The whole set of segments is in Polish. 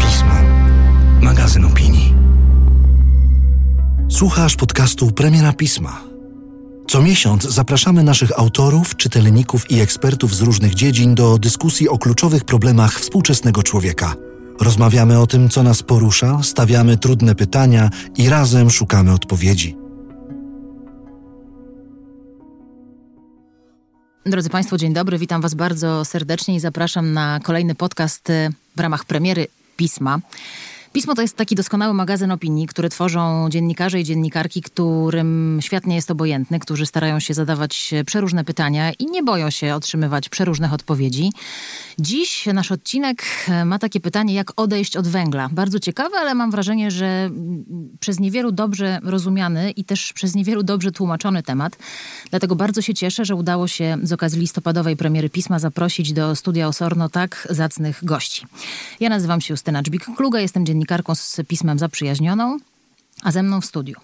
Pismo. Magazyn opinii. Słuchasz podcastu Premiera Pisma. Co miesiąc zapraszamy naszych autorów, czytelników i ekspertów z różnych dziedzin do dyskusji o kluczowych problemach współczesnego człowieka. Rozmawiamy o tym, co nas porusza, stawiamy trudne pytania i razem szukamy odpowiedzi. Drodzy Państwo, dzień dobry. Witam Was bardzo serdecznie i zapraszam na kolejny podcast y, w ramach premiery Pisma. Pismo to jest taki doskonały magazyn opinii, który tworzą dziennikarze i dziennikarki, którym świat nie jest obojętny, którzy starają się zadawać przeróżne pytania i nie boją się otrzymywać przeróżnych odpowiedzi. Dziś nasz odcinek ma takie pytanie, jak odejść od węgla. Bardzo ciekawe, ale mam wrażenie, że przez niewielu dobrze rozumiany i też przez niewielu dobrze tłumaczony temat. Dlatego bardzo się cieszę, że udało się z okazji listopadowej premiery pisma zaprosić do studia Osorno tak zacnych gości. Ja nazywam się Justyna Dżbik-Kluga, jestem dziennikarką dziennikarką z pismem zaprzyjaźnioną, a ze mną w studiu.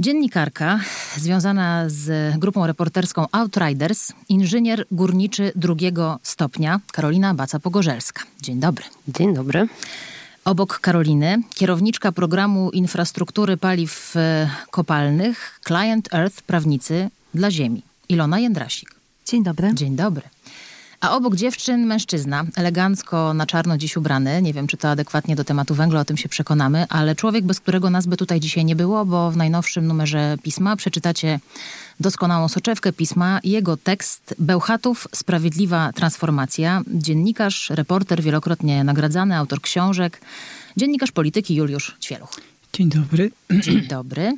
Dziennikarka związana z grupą reporterską Outriders, inżynier górniczy drugiego stopnia Karolina Baca-Pogorzelska. Dzień dobry. Dzień dobry. Obok Karoliny kierowniczka programu infrastruktury paliw e, kopalnych Client Earth Prawnicy dla Ziemi. Ilona Jędrasik. Dzień dobry. Dzień dobry. A obok dziewczyn mężczyzna, elegancko na czarno dziś ubrany. Nie wiem, czy to adekwatnie do tematu węgla, o tym się przekonamy, ale człowiek, bez którego nas by tutaj dzisiaj nie było, bo w najnowszym numerze pisma przeczytacie doskonałą soczewkę pisma, jego tekst Bełchatów Sprawiedliwa Transformacja. Dziennikarz, reporter, wielokrotnie nagradzany, autor książek, dziennikarz polityki Juliusz Ćwieluch. Dzień dobry. Dzień dobry.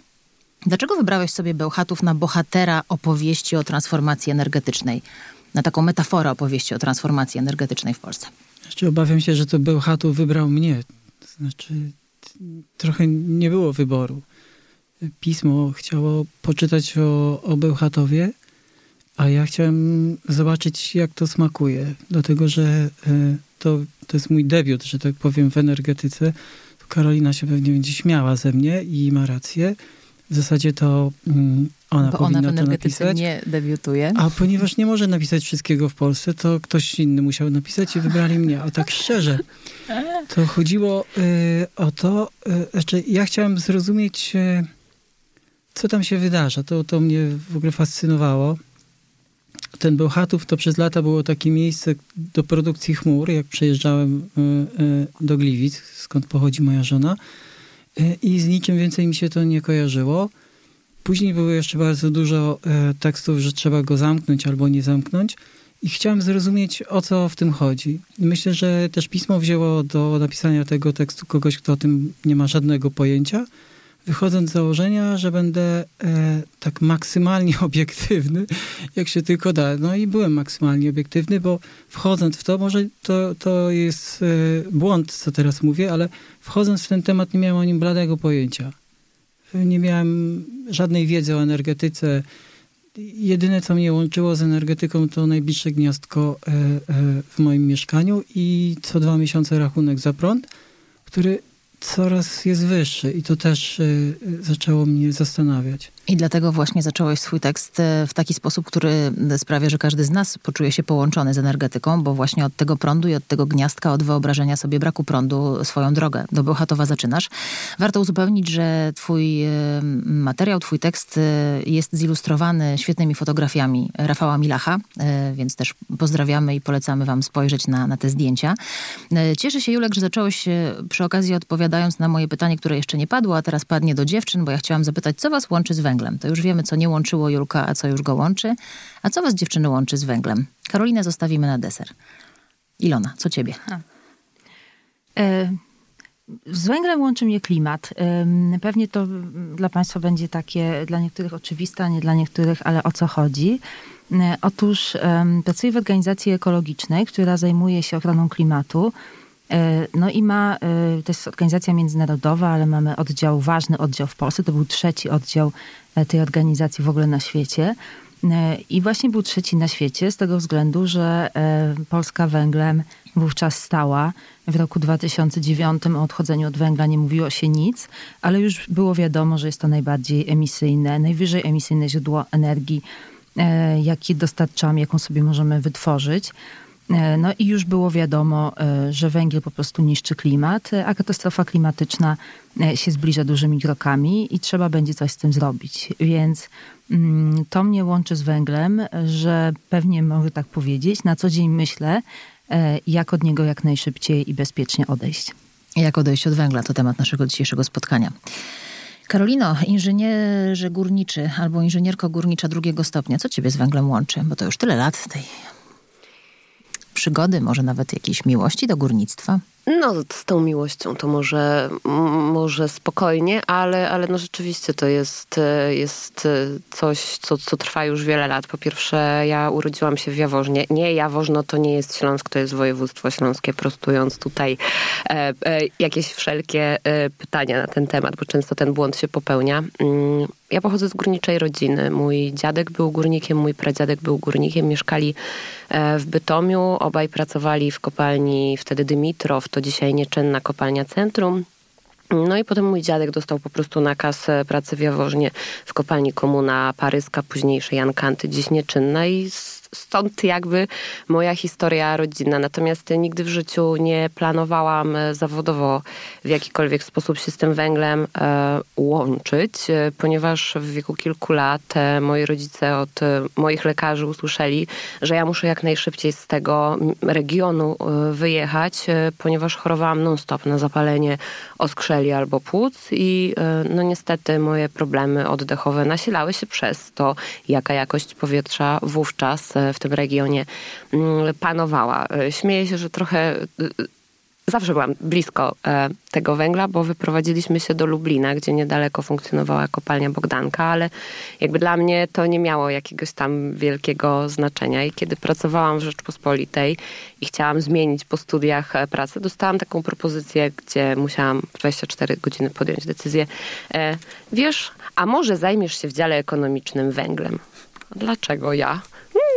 Dlaczego wybrałeś sobie Bełchatów na bohatera opowieści o transformacji energetycznej? Na taką metaforę opowieści o transformacji energetycznej w Polsce? Jeszcze obawiam się, że to Bełchatów wybrał mnie. To znaczy, trochę nie było wyboru. Pismo chciało poczytać o, o Bełchatowie, a ja chciałem zobaczyć, jak to smakuje. Dlatego, że e, to, to jest mój debiut, że tak powiem, w energetyce. Karolina się pewnie będzie śmiała ze mnie i ma rację. W zasadzie to mm, ona Bo powinna ona w to napisać. nie debiutuje. A ponieważ nie może napisać wszystkiego w Polsce, to ktoś inny musiał napisać i wybrali mnie. A tak szczerze, to chodziło y, o to, y, znaczy ja chciałem zrozumieć, y, co tam się wydarza. To, to mnie w ogóle fascynowało. Ten Bełchatów to przez lata było takie miejsce do produkcji chmur, jak przejeżdżałem y, y, do Gliwic, skąd pochodzi moja żona. Y, I z niczym więcej mi się to nie kojarzyło. Później było jeszcze bardzo dużo e, tekstów, że trzeba go zamknąć albo nie zamknąć. I chciałem zrozumieć, o co w tym chodzi. Myślę, że też pismo wzięło do napisania tego tekstu kogoś, kto o tym nie ma żadnego pojęcia, wychodząc z założenia, że będę e, tak maksymalnie obiektywny, jak się tylko da. No i byłem maksymalnie obiektywny, bo wchodząc w to, może to, to jest e, błąd, co teraz mówię, ale wchodząc w ten temat nie miałem o nim bladego pojęcia nie miałem żadnej wiedzy o energetyce. Jedyne, co mnie łączyło z energetyką, to najbliższe gniazdko e, e, w moim mieszkaniu i co dwa miesiące rachunek za prąd, który coraz jest wyższy i to też e, zaczęło mnie zastanawiać. I dlatego właśnie zacząłeś swój tekst e, w taki sposób, który sprawia, że każdy z nas poczuje się połączony z energetyką, bo właśnie od tego prądu i od tego gniazdka, od wyobrażenia sobie braku prądu swoją drogę do Bełchatowa zaczynasz. Warto uzupełnić, że twój e, materiał, twój tekst e, jest zilustrowany świetnymi fotografiami Rafała Milacha, więc też pozdrawiamy i polecamy wam spojrzeć na, na te zdjęcia. Cieszę się, Julek, że zacząłeś przy okazji odpowiadając na moje pytanie, które jeszcze nie padło, a teraz padnie do dziewczyn, bo ja chciałam zapytać, co was łączy z węglem? Węglem. To już wiemy, co nie łączyło Julka, a co już go łączy. A co was dziewczyny łączy z węglem? Karolinę zostawimy na deser. Ilona, co ciebie? E, z węglem łączy mnie klimat. Pewnie to dla Państwa będzie takie, dla niektórych oczywiste, a nie dla niektórych, ale o co chodzi? E, otóż pracuję w organizacji ekologicznej, która zajmuje się ochroną klimatu. E, no i ma, e, to jest organizacja międzynarodowa, ale mamy oddział, ważny oddział w Polsce. To był trzeci oddział e, tej organizacji w ogóle na świecie. I właśnie był trzeci na świecie z tego względu, że Polska węglem wówczas stała. W roku 2009 o odchodzeniu od węgla nie mówiło się nic, ale już było wiadomo, że jest to najbardziej emisyjne, najwyżej emisyjne źródło energii, jakie dostarczamy, jaką sobie możemy wytworzyć. E, no i już było wiadomo, e, że węgiel po prostu niszczy klimat, a katastrofa klimatyczna się zbliża dużymi krokami i trzeba będzie coś z tym zrobić. Więc mm, to mnie łączy z węglem, że pewnie mogę tak powiedzieć, na co dzień myślę, jak od niego jak najszybciej i bezpiecznie odejść. Jak odejść od węgla to temat naszego dzisiejszego spotkania. Karolino, inżynierze górniczy albo inżynierko górnicza drugiego stopnia, co ciebie z węglem łączy? Bo to już tyle lat tej przygody, może nawet jakiejś miłości do górnictwa. No, z tą miłością to może, może spokojnie, ale, ale no rzeczywiście to jest, jest coś, co, co trwa już wiele lat. Po pierwsze, ja urodziłam się w Jaworznie. Nie, Jaworzno to nie jest Śląsk, to jest województwo śląskie, prostując tutaj e, e, jakieś wszelkie e, pytania na ten temat, bo często ten błąd się popełnia. Mm, ja pochodzę z górniczej rodziny. Mój dziadek był górnikiem, mój pradziadek był górnikiem. Mieszkali e, w Bytomiu, obaj pracowali w kopalni wtedy Dymitrow, to dzisiaj nieczynna kopalnia Centrum. No i potem mój dziadek dostał po prostu nakaz e, pracy w Jaworznie w kopalni Komuna Paryska, późniejszej Jankanty, dziś nieczynna i stąd jakby moja historia rodzinna. Natomiast nigdy w życiu nie planowałam e, zawodowo w jakikolwiek sposób się z tym węglem e, łączyć, e, ponieważ w wieku kilku lat moi rodzice od moich lekarzy usłyszeli, że ja muszę jak najszybciej z tego regionu wyjechać, ponieważ chorowałam non-stop na zapalenie oskrzeli albo płuc i no niestety moje problemy oddechowe nasilały się przez to, jaka jakość powietrza wówczas w tym regionie mm, panowała. E, śmieję się, że trochę e, zawsze byłam blisko e, tego węgla, bo wyprowadziliśmy się do Lublina, gdzie niedaleko funkcjonowała kopalnia Bogdanka, ale jakby dla mnie to nie miało jakiegoś tam wielkiego znaczenia. I kiedy pracowałam w Rzeczpospolitej i chciałam zmienić po studiach pracę, dostałam taką propozycję, gdzie musiałam 24 godziny podjąć decyzję. Wiesz, a może zajmiesz się w dziale ekonomicznym węglem? Dlaczego ja?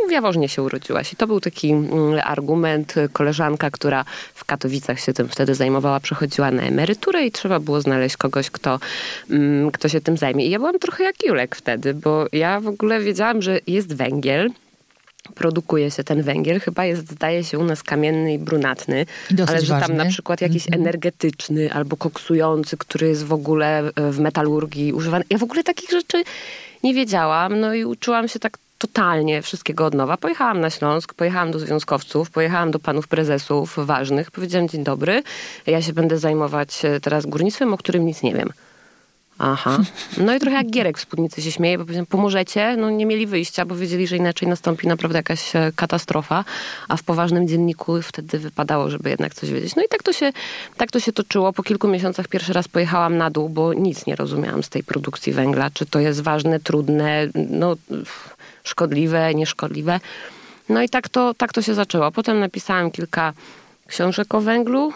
W Jaworznie się urodziłaś. I to był taki mm, argument. Koleżanka, która w Katowicach się tym wtedy zajmowała, przechodziła na emeryturę i trzeba było znaleźć kogoś, kto, mm, kto się tym zajmie. I ja byłam trochę jak Julek wtedy, bo ja w ogóle wiedziałam, że jest węgiel, produkuje się ten węgiel. Chyba jest, zdaje się, u nas kamienny i brunatny, I ale że tam na przykład jakiś mm -hmm. energetyczny albo koksujący, który jest w ogóle e, w metalurgii używany. Ja w ogóle takich rzeczy nie wiedziałam, no i uczyłam się tak totalnie wszystkiego od nowa. Pojechałam na Śląsk, pojechałam do związkowców, pojechałam do panów prezesów ważnych, powiedziałam dzień dobry, ja się będę zajmować e, teraz górnictwem, o którym nic nie wiem. Aha. No i trochę jak Gierek w spódnicy się śmieje, bo powiedziałem, pomożecie? No nie mieli wyjścia, bo wiedzieli, że inaczej nastąpi naprawdę jakaś e, katastrofa, a w poważnym dzienniku wtedy wypadało, żeby jednak coś wiedzieć. No i tak to się, tak to się toczyło. Po kilku miesiącach pierwszy raz pojechałam na dół, bo nic nie rozumiałam z tej produkcji węgla. Czy to jest ważne, trudne, no szkodliwe, nieszkodliwe. No i tak to, tak to się zaczęło. Potem napisałam kilka książek o węglu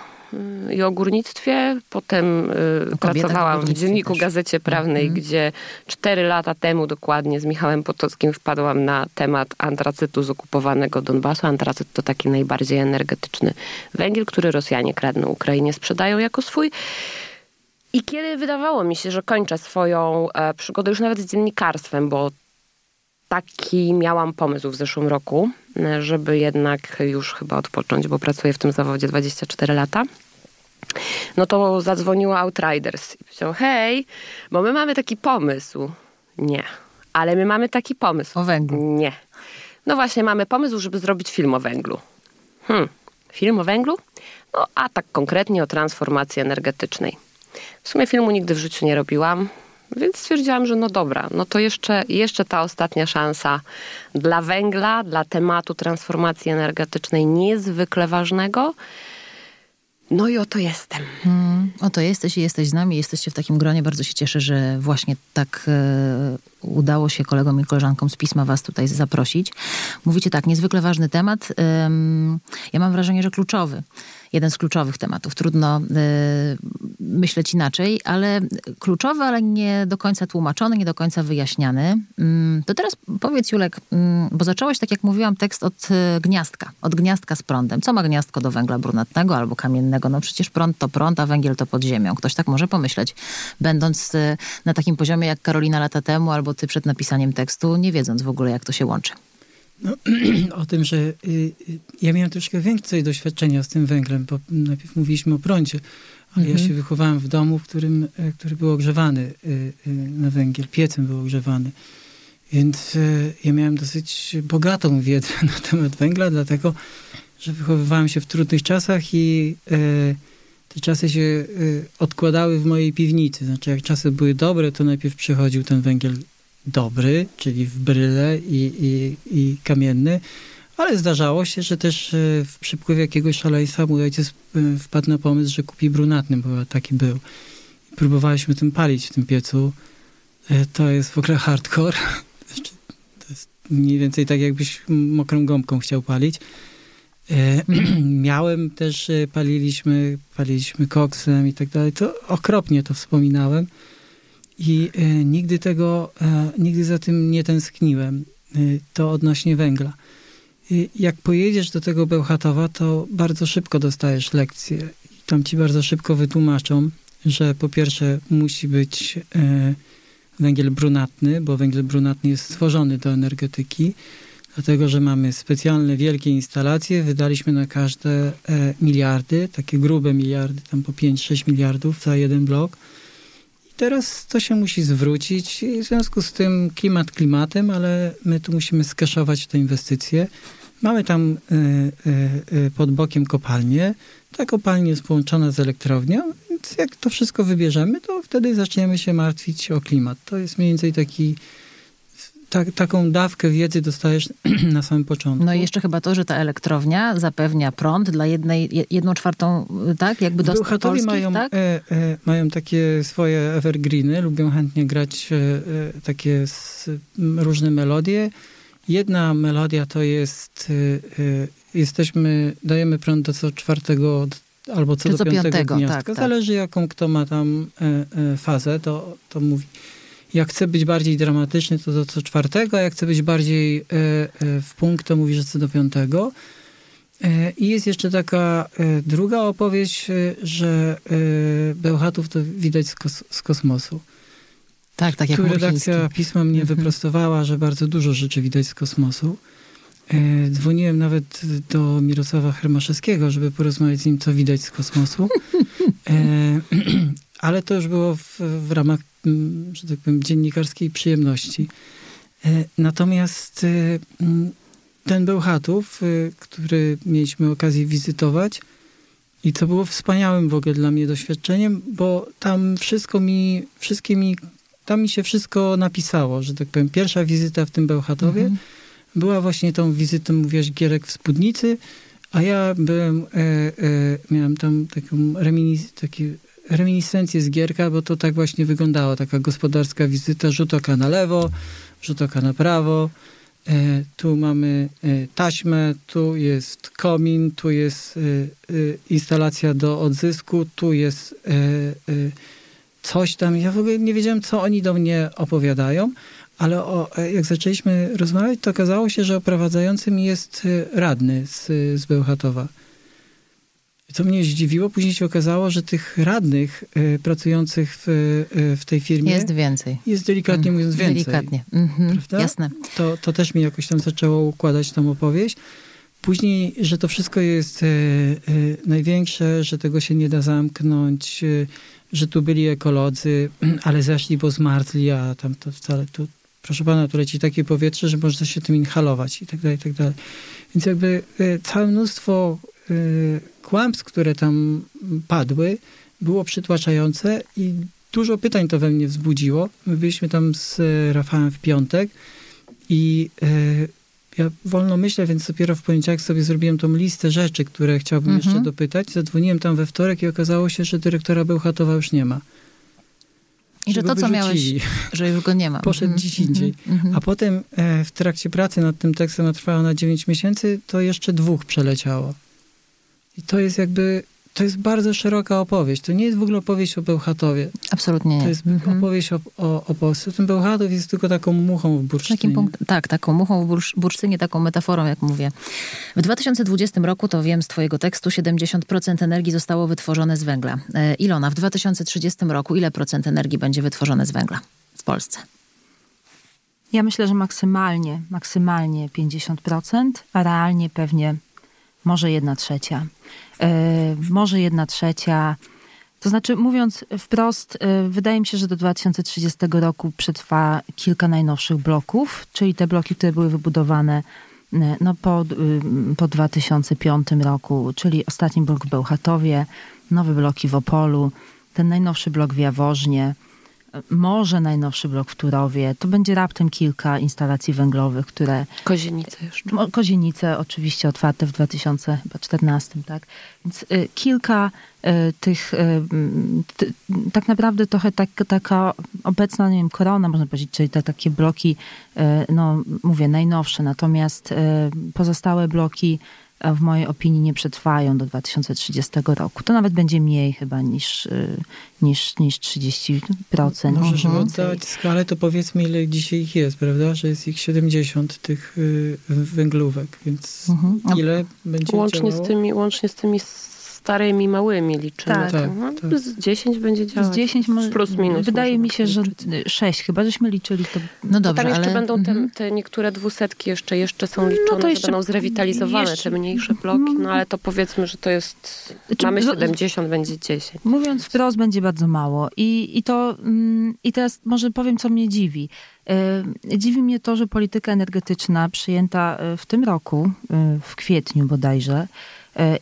y, i o górnictwie. Potem y, pracowałam w Dzienniku też. Gazecie Prawnej, mm -hmm. gdzie cztery lata temu dokładnie z Michałem Potockim wpadłam na temat antracytu z okupowanego Donbasu. Antracyt to taki najbardziej energetyczny węgiel, który Rosjanie kradną Ukrainie, sprzedają jako swój. I kiedy wydawało mi się, że kończę swoją e, przygodę już nawet z dziennikarstwem, bo taki miałam pomysł w zeszłym roku, żeby jednak już chyba odpocząć, bo pracuję w tym zawodzie 24 lata. No to zadzwoniła Outriders i powiedział, hej, bo my mamy taki pomysł. Nie, ale my mamy taki pomysł. O węglu. Nie. No właśnie, mamy pomysł, żeby zrobić film o węglu. Hmm, film o węglu? No a tak konkretnie o transformacji energetycznej. W sumie filmu nigdy w życiu nie robiłam. Więc stwierdziłam, że no dobra, no to jeszcze, jeszcze ta ostatnia szansa dla węgla, dla tematu transformacji energetycznej niezwykle ważnego. No i oto jestem. Hmm, oto jesteś i jesteś z nami, jesteście w takim gronie. Bardzo się cieszę, że właśnie tak e, udało się kolegom i koleżankom z pisma was tutaj zaprosić. Mówicie tak, niezwykle ważny temat. ja mam wrażenie, że kluczowy jeden z kluczowych tematów. Trudno y, myśleć inaczej, ale kluczowy, ale nie do końca tłumaczony, nie do końca wyjaśniany. Mm, to teraz powiedz, Julek, mm, bo zacząłeś, tak jak mówiłam, tekst od y, gniazdka, od gniazdka z prądem. Co ma gniazdko do węgla brunatnego albo kamiennego? No przecież prąd to prąd, a węgiel to pod ziemią. Ktoś tak może pomyśleć, będąc y, na takim poziomie jak Karolina lata temu, albo ty przed napisaniem tekstu, nie wiedząc w ogóle, jak to się łączy. No, o tym, że y, y, ja miałem troszkę więcej doświadczenia z tym węglem, bo najpierw mówiliśmy o prądzie, ale Mhm. ja się wychowałem w domu, w którym, e, który był ogrzewany y, na węgiel, piecem był ogrzewany. Więc e, ja miałem dosyć bogatą wiedzę na temat węgla, dlatego, że wychowywałem się w trudnych czasach i e, te czasy się odkładały w mojej piwnicy. Znaczy, jak czasy były dobre, to najpierw przychodził ten węgiel dobry, czyli w bryle i, i, i kamienny, ale zdarzało się, że też e, w przypływie jakiegoś szaleństwa mój ojciec e, wpadł na pomysł, że kupi brunatny, bo taki był. Próbowaliśmy tym palić w tym piecu. E, To jest w ogóle hardcore. Znaczy, To jest mniej więcej tak, jakbyś mokrą gąbką chciał palić. Miałem też, paliliśmy, paliliśmy koksem i tak dalej. To okropnie to wspominałem. I e, nigdy tego, e, nigdy za tym nie tęskniłem. E, to odnośnie węgla. Jak pojedziesz do tego Bełchatowa, to bardzo szybko dostajesz lekcję. I tam ci bardzo szybko wytłumaczą, że po pierwsze musi być węgiel brunatny, bo węgiel brunatny jest stworzony do energetyki, dlatego że mamy specjalne wielkie instalacje, wydaliśmy na każde miliardy, takie grube miliardy, tam po 5-6 miliardów za jeden blok. Teraz to się musi zwrócić w związku z tym klimat klimatem, ale my tu musimy skaszować te inwestycje. Mamy tam e, e, e, pod bokiem kopalnię. Ta kopalnia jest połączona z elektrownią, więc jak to wszystko wybierzemy, to wtedy zaczniemy się martwić o klimat. To jest mniej więcej taki, tak, taką dawkę wiedzy dostajesz na samym początku. No i jeszcze chyba to, że ta elektrownia zapewnia prąd dla jednej, je- jedną czwartą, tak? Jakby do Bełchatowie polskich, mają, tak? e, e, mają takie swoje evergreeny, lubią chętnie grać e, e, takie m, różne melodie. Jedna melodia to jest, e, e, jesteśmy, dajemy prąd do co czwartego albo co do co piątego, piątego, gniazdka. tak, tak. Zależy jaką kto ma tam fazę, to, to mówi. Jak chce być bardziej dramatyczny, to do co czwartego, a jak chce być bardziej e, e, w punkt, to mówi, że co do piątego. E, I jest jeszcze taka e, druga opowieść, e, że e, Bełchatów to widać z, kos- z kosmosu. Tak, tak jak Tu redakcja pisma mnie Mhm. wyprostowała, że bardzo dużo rzeczy widać z kosmosu. Dzwoniłem nawet do Mirosława Hermaszewskiego, żeby porozmawiać z nim, co widać z kosmosu. Ale to już było w, w ramach, mm, że tak powiem, dziennikarskiej przyjemności. E, Natomiast e, mm, ten Bełchatów, e, który mieliśmy okazję wizytować i co było wspaniałym w ogóle dla mnie doświadczeniem, bo tam wszystko mi, wszystkie mi, tam mi się wszystko napisało, że tak powiem. Pierwsza wizyta w tym Bełchatowie Mhm. była właśnie tą wizytą, mówiłaś, Gierek w spódnicy, a ja byłem, e, e, miałem tam taką reminis, takie reminiscencję z Gierka, bo to tak właśnie wyglądało, taka gospodarska wizyta, rzut oka na lewo, rzut oka na prawo, e, tu mamy e, taśmę, tu jest komin, tu jest e, instalacja do odzysku, tu jest coś tam. Ja w ogóle nie wiedziałem, co oni do mnie opowiadają, ale o, jak zaczęliśmy rozmawiać, to okazało się, że oprowadzającym jest radny z, z Bełchatowa. Co mnie zdziwiło, później się okazało, że tych radnych e, pracujących w, e, w tej firmie Jest więcej. jest delikatnie Mm, mówiąc więcej. Delikatnie. Mhm, Prawda? Jasne. To, to też mi jakoś tam zaczęło układać tą opowieść. Później, że to wszystko jest e, największe, że tego się nie da zamknąć, że tu byli ekolodzy, ale zeszli, bo zmarzli, a tam to wcale tu, proszę pana, tu leci takie powietrze, że można się tym inhalować i tak dalej, i tak dalej. Więc jakby całe mnóstwo kłamstw, które tam padły, było przytłaczające i dużo pytań to we mnie wzbudziło. My byliśmy tam z e, Rafałem w piątek i e, ja wolno myślę, więc dopiero w poniedziałek sobie zrobiłem tą listę rzeczy, które chciałbym Mhm. jeszcze dopytać. Zadzwoniłem tam we wtorek i okazało się, że dyrektora Bełchatowa już nie ma. I że to, co miałeś, że już go nie ma. Poszedł Mhm, gdzieś indziej. mhm, mhm. A potem e, w trakcie pracy nad tym tekstem, a trwało na 9 miesięcy, to jeszcze dwóch przeleciało. I to jest jakby, to jest bardzo szeroka opowieść. To nie jest w ogóle opowieść o Bełchatowie. Absolutnie nie. To jest Mhm. opowieść o, o, o Polsce. Ten Bełchatów jest tylko taką muchą w bursztynie. Takim punkt, tak, taką muchą w bursz, bursztynie, taką metaforą, jak mówię. W 2020 roku, to wiem z twojego tekstu, 70% energii zostało wytworzone z węgla. E, Ilona, w 2030 roku ile procent energii będzie wytworzone z węgla w Polsce? Ja myślę, że maksymalnie, maksymalnie 50%, a realnie pewnie może jedna trzecia. E, może jedna trzecia. To znaczy, mówiąc wprost, e, wydaje mi się, że do 2030 roku przetrwa kilka najnowszych bloków, czyli te bloki, które były wybudowane e, no, po, y, po 2005 roku, czyli ostatni blok w Bełchatowie, nowe bloki w Opolu, ten najnowszy blok w Jaworznie, może najnowszy blok w Turowie. To będzie raptem kilka instalacji węglowych, które... Kozienice jeszcze. Kozienice oczywiście otwarte w 2014, tak? Więc y, kilka y, tych, y, ty, tak naprawdę trochę tak, taka obecna, nie wiem, korona, można powiedzieć, czyli te takie bloki, no mówię, najnowsze, natomiast pozostałe bloki w mojej opinii nie przetrwają do 2030 roku. To nawet będzie mniej chyba niż, y, niż, niż 30%. Może, żeby mhm. oddać skalę, to powiedzmy, ile dzisiaj ich jest, prawda? Że jest ich 70 tych y, węglówek, więc mhm. ile będzie łącznie działało? z tymi Łącznie z tymi starymi, małymi liczymy. Tak, tak, no, tak. Z 10 będzie działać. Z 10 może, plus minus. Wydaje mi się, że 6 chyba, żeśmy liczyli to. No dobrze, Tam jeszcze ale... będą te, mhm. te, niektóre dwusetki jeszcze, jeszcze są liczone, no to jeszcze, będą zrewitalizowane jeszcze, te mniejsze bloki, no ale to powiedzmy, że to jest, znaczy, mamy 70, będzie 10. Mówiąc wprost, będzie bardzo mało. I, i to, mm, i teraz może powiem, co mnie dziwi. E, dziwi mnie to, że polityka energetyczna przyjęta e, w tym roku, e, w kwietniu bodajże,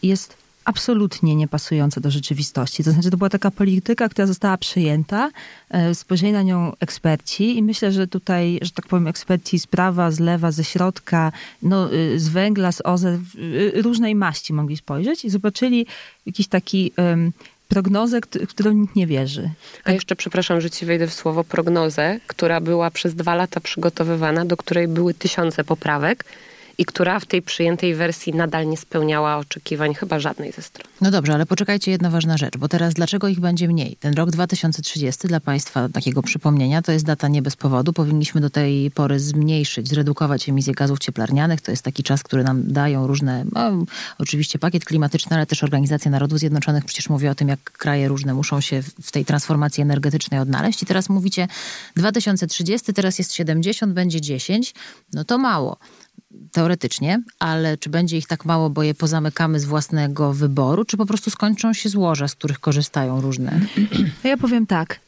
jest absolutnie niepasujące do rzeczywistości. To znaczy, to była taka polityka, która została przyjęta, e, spojrzeli na nią eksperci i myślę, że tutaj, że tak powiem, eksperci z prawa, z lewa, ze środka, no, e, z węgla, z OZE, e, różnej maści mogli spojrzeć i zobaczyli jakiś taki um, prognozę, którą nikt nie wierzy. A jeszcze, przepraszam, że ci wejdę w słowo, prognozę, która była przez dwa lata przygotowywana, do której były tysiące poprawek i która w tej przyjętej wersji nadal nie spełniała oczekiwań chyba żadnej ze stron. No dobrze, ale poczekajcie, jedna ważna rzecz, bo teraz dlaczego ich będzie mniej? Ten rok 2030 dla Państwa takiego przypomnienia to jest data nie bez powodu. Powinniśmy do tej pory zmniejszyć, zredukować emisję gazów cieplarnianych. To jest taki czas, który nam dają różne, no, oczywiście pakiet klimatyczny, ale też Organizacja Narodów Zjednoczonych przecież mówi o tym, jak kraje różne muszą się w tej transformacji energetycznej odnaleźć. I teraz mówicie 2030, teraz jest 70, będzie 10. No to mało teoretycznie, ale czy będzie ich tak mało, bo je pozamykamy z własnego wyboru, czy po prostu skończą się złoża, z których korzystają różne? Ja powiem tak.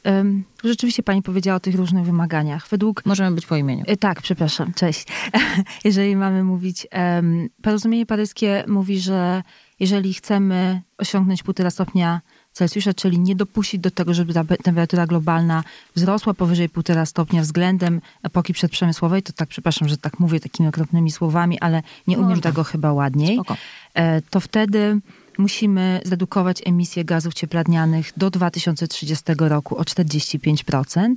Rzeczywiście pani powiedziała o tych różnych wymaganiach. Według... Możemy być po imieniu. E, tak, przepraszam, cześć. Jeżeli mamy mówić... Porozumienie paryskie mówi, że jeżeli chcemy osiągnąć półtora stopnia Celsjusza, czyli nie dopuścić do tego, żeby ta temperatura globalna wzrosła powyżej 1,5 stopnia względem epoki przedprzemysłowej, to tak, przepraszam, że tak mówię takimi okropnymi słowami, ale nie umiem Można. tego chyba ładniej, Spoko. E, to wtedy musimy zredukować emisję gazów cieplarnianych do 2030 roku o 45%.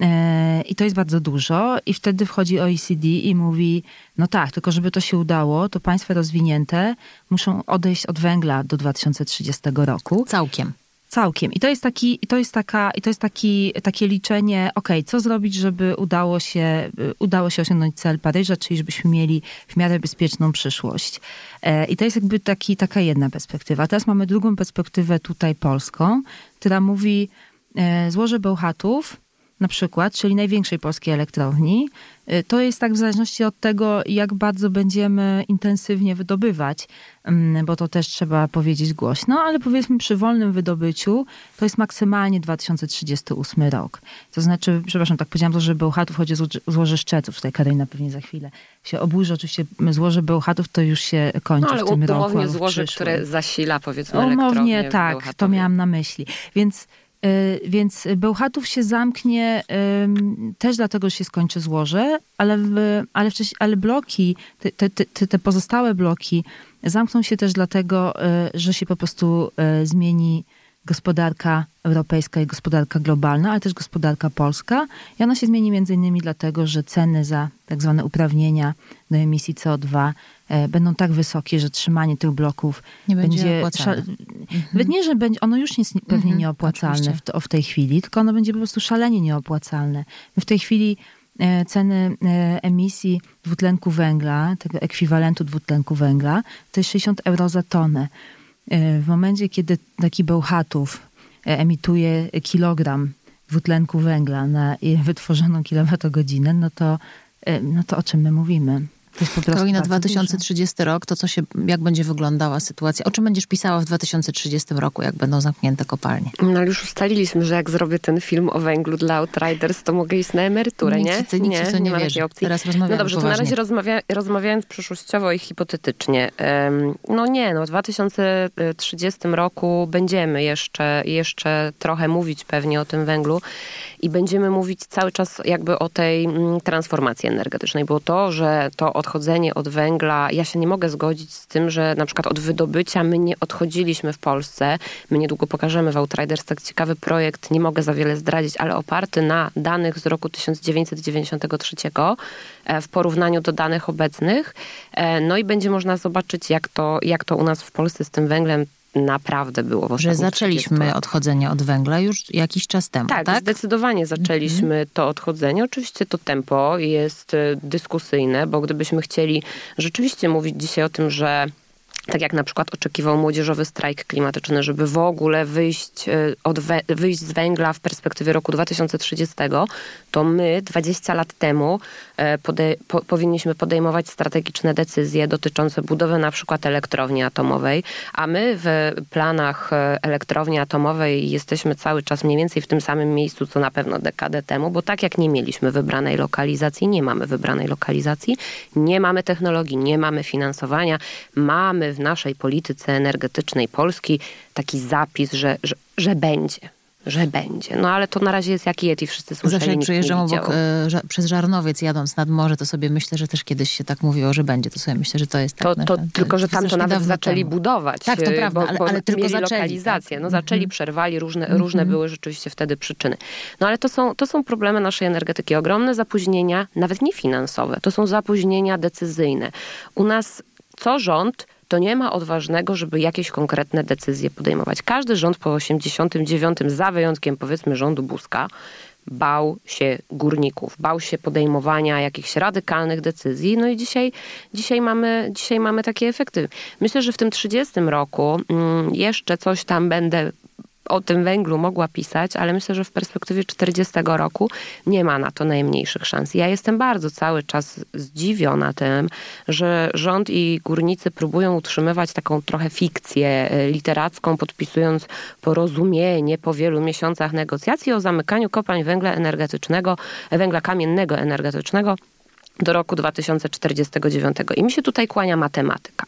E, I to jest bardzo dużo, i wtedy wchodzi OECD i mówi: No tak, tylko żeby to się udało, to państwa rozwinięte muszą odejść od węgla do 2030 roku. Całkiem. Całkiem. I to jest, taki, i to jest, taka, i to jest taki, takie liczenie, ok, co zrobić, żeby udało się, udało się osiągnąć cel Paryża, czyli żebyśmy mieli w miarę bezpieczną przyszłość. E, I to jest jakby taki, taka jedna perspektywa. Teraz mamy drugą perspektywę tutaj polską, która mówi, e, złoże Bełchatów na przykład, czyli największej polskiej elektrowni, y, to jest tak w zależności od tego, jak bardzo będziemy intensywnie wydobywać, mm, bo to też trzeba powiedzieć głośno, ale powiedzmy przy wolnym wydobyciu to jest maksymalnie 2038 rok. To znaczy, przepraszam, tak powiedziałam, że Bełchatów chodzi o złoże Szczeców, tutaj Karolina pewnie za chwilę się oburzy. Oczywiście złoże Bełchatów to już się kończy no, ale w tym roku. Ale umownie złoże, które zasila powiedzmy Umownie, tak, to miałam na myśli. Więc więc Bełchatów się zamknie też dlatego, że się skończy złoże, ale, ale, wcześniej, ale bloki, te, te, te pozostałe bloki zamkną się też dlatego, y, że się po prostu y, zmieni gospodarka europejska i gospodarka globalna, ale też gospodarka polska. I ona się zmieni między innymi dlatego, że ceny za tak zwane uprawnienia do emisji CO2 e, będą tak wysokie, że trzymanie tych bloków nie będzie, będzie opłacalne. Mhm. Nie, że będzie, ono już jest pewnie mhm, nieopłacalne w, w, tej chwili, tylko ono będzie po prostu szalenie nieopłacalne. My w tej chwili e, ceny e, emisji dwutlenku węgla, tego ekwiwalentu dwutlenku węgla, to jest 60 euro za tonę. W momencie, kiedy taki Bełchatów emituje kilogram dwutlenku węgla na wytworzoną kilowatogodzinę, no to, no to o czym my mówimy? To jest po prostu na 2030 dużo. rok, to co się, jak będzie wyglądała sytuacja? O czym będziesz pisała w 2030 roku, jak będą zamknięte kopalnie? No już ustaliliśmy, że jak zrobię ten film o węglu dla Outriders, to mogę iść na emerturę, nikt, nie? Ty, nikt nie, nie, nie ma wierzy. opcji. Teraz rozmawiamy No dobrze, poważnie. to na razie rozmawia, rozmawiając przyszłościowo i hipotetycznie. no nie, no w 2030 roku będziemy jeszcze, jeszcze trochę mówić pewnie o tym węglu i będziemy mówić cały czas jakby o tej mm, transformacji energetycznej, bo to, że to odchodzenie od węgla, ja się nie mogę zgodzić z tym, że na przykład od wydobycia my nie odchodziliśmy w Polsce. My niedługo pokażemy w Outriders tak ciekawy projekt, nie mogę za wiele zdradzić, ale oparty na danych z roku 1993 e, w porównaniu do danych obecnych. E, no i będzie można zobaczyć, jak to, jak to u nas w Polsce z tym węglem naprawdę było w Że zaczęliśmy odchodzenie od węgla już jakiś czas temu, tak? tak? zdecydowanie zaczęliśmy mm -hmm. to odchodzenie. Oczywiście to tempo jest e, dyskusyjne, bo gdybyśmy chcieli rzeczywiście mówić dzisiaj o tym, że tak jak na przykład oczekiwał młodzieżowy strajk klimatyczny, żeby w ogóle wyjść, e, od wyjść z węgla w perspektywie roku 2030, to my 20 lat temu e, po powinniśmy podejmować strategiczne decyzje dotyczące budowy na przykład elektrowni atomowej, a my w planach e, elektrowni atomowej jesteśmy cały czas mniej więcej w tym samym miejscu, co na pewno dekadę temu, bo tak jak nie mieliśmy wybranej lokalizacji, nie mamy wybranej lokalizacji, nie mamy technologii, nie mamy finansowania, mamy w naszej polityce energetycznej Polski taki zapis, że, że, że będzie że będzie. No ale to na razie jest jak Yeti, wszyscy słyszeli, Zawsze jak przejeżdżam obok, e, przez Żarnowiec jadąc nad morze, to sobie myślę, że też kiedyś się tak mówiło, że będzie. To sobie myślę, że to jest tak. To, to, to tylko, że tam to nawet zaczęli temu. budować. Tak, to prawda, bo, ale, bo ale tylko zaczęli. lokalizację. No zaczęli, mm -hmm. przerwali, różne, mm -hmm. różne były rzeczywiście wtedy przyczyny. No ale to są, to są problemy naszej energetyki. Ogromne zapóźnienia, nawet nie finansowe, to są zapóźnienia decyzyjne. U nas co rząd to nie ma odważnego, żeby jakieś konkretne decyzje podejmować. Każdy rząd po 89, za wyjątkiem powiedzmy rządu Buzka, bał się górników, bał się podejmowania jakichś radykalnych decyzji. No i dzisiaj, dzisiaj, mamy, dzisiaj mamy takie efekty. Myślę, że w tym 30 roku mm, jeszcze coś tam będę o tym węglu mogła pisać, ale myślę, że w perspektywie 40 roku nie ma na to najmniejszych szans. Ja jestem bardzo cały czas zdziwiona tym, że rząd i górnicy próbują utrzymywać taką trochę fikcję e, literacką, podpisując porozumienie po wielu miesiącach negocjacji o zamykaniu kopalń węgla energetycznego, węgla kamiennego energetycznego do roku 2049. I mi się tutaj kłania matematyka.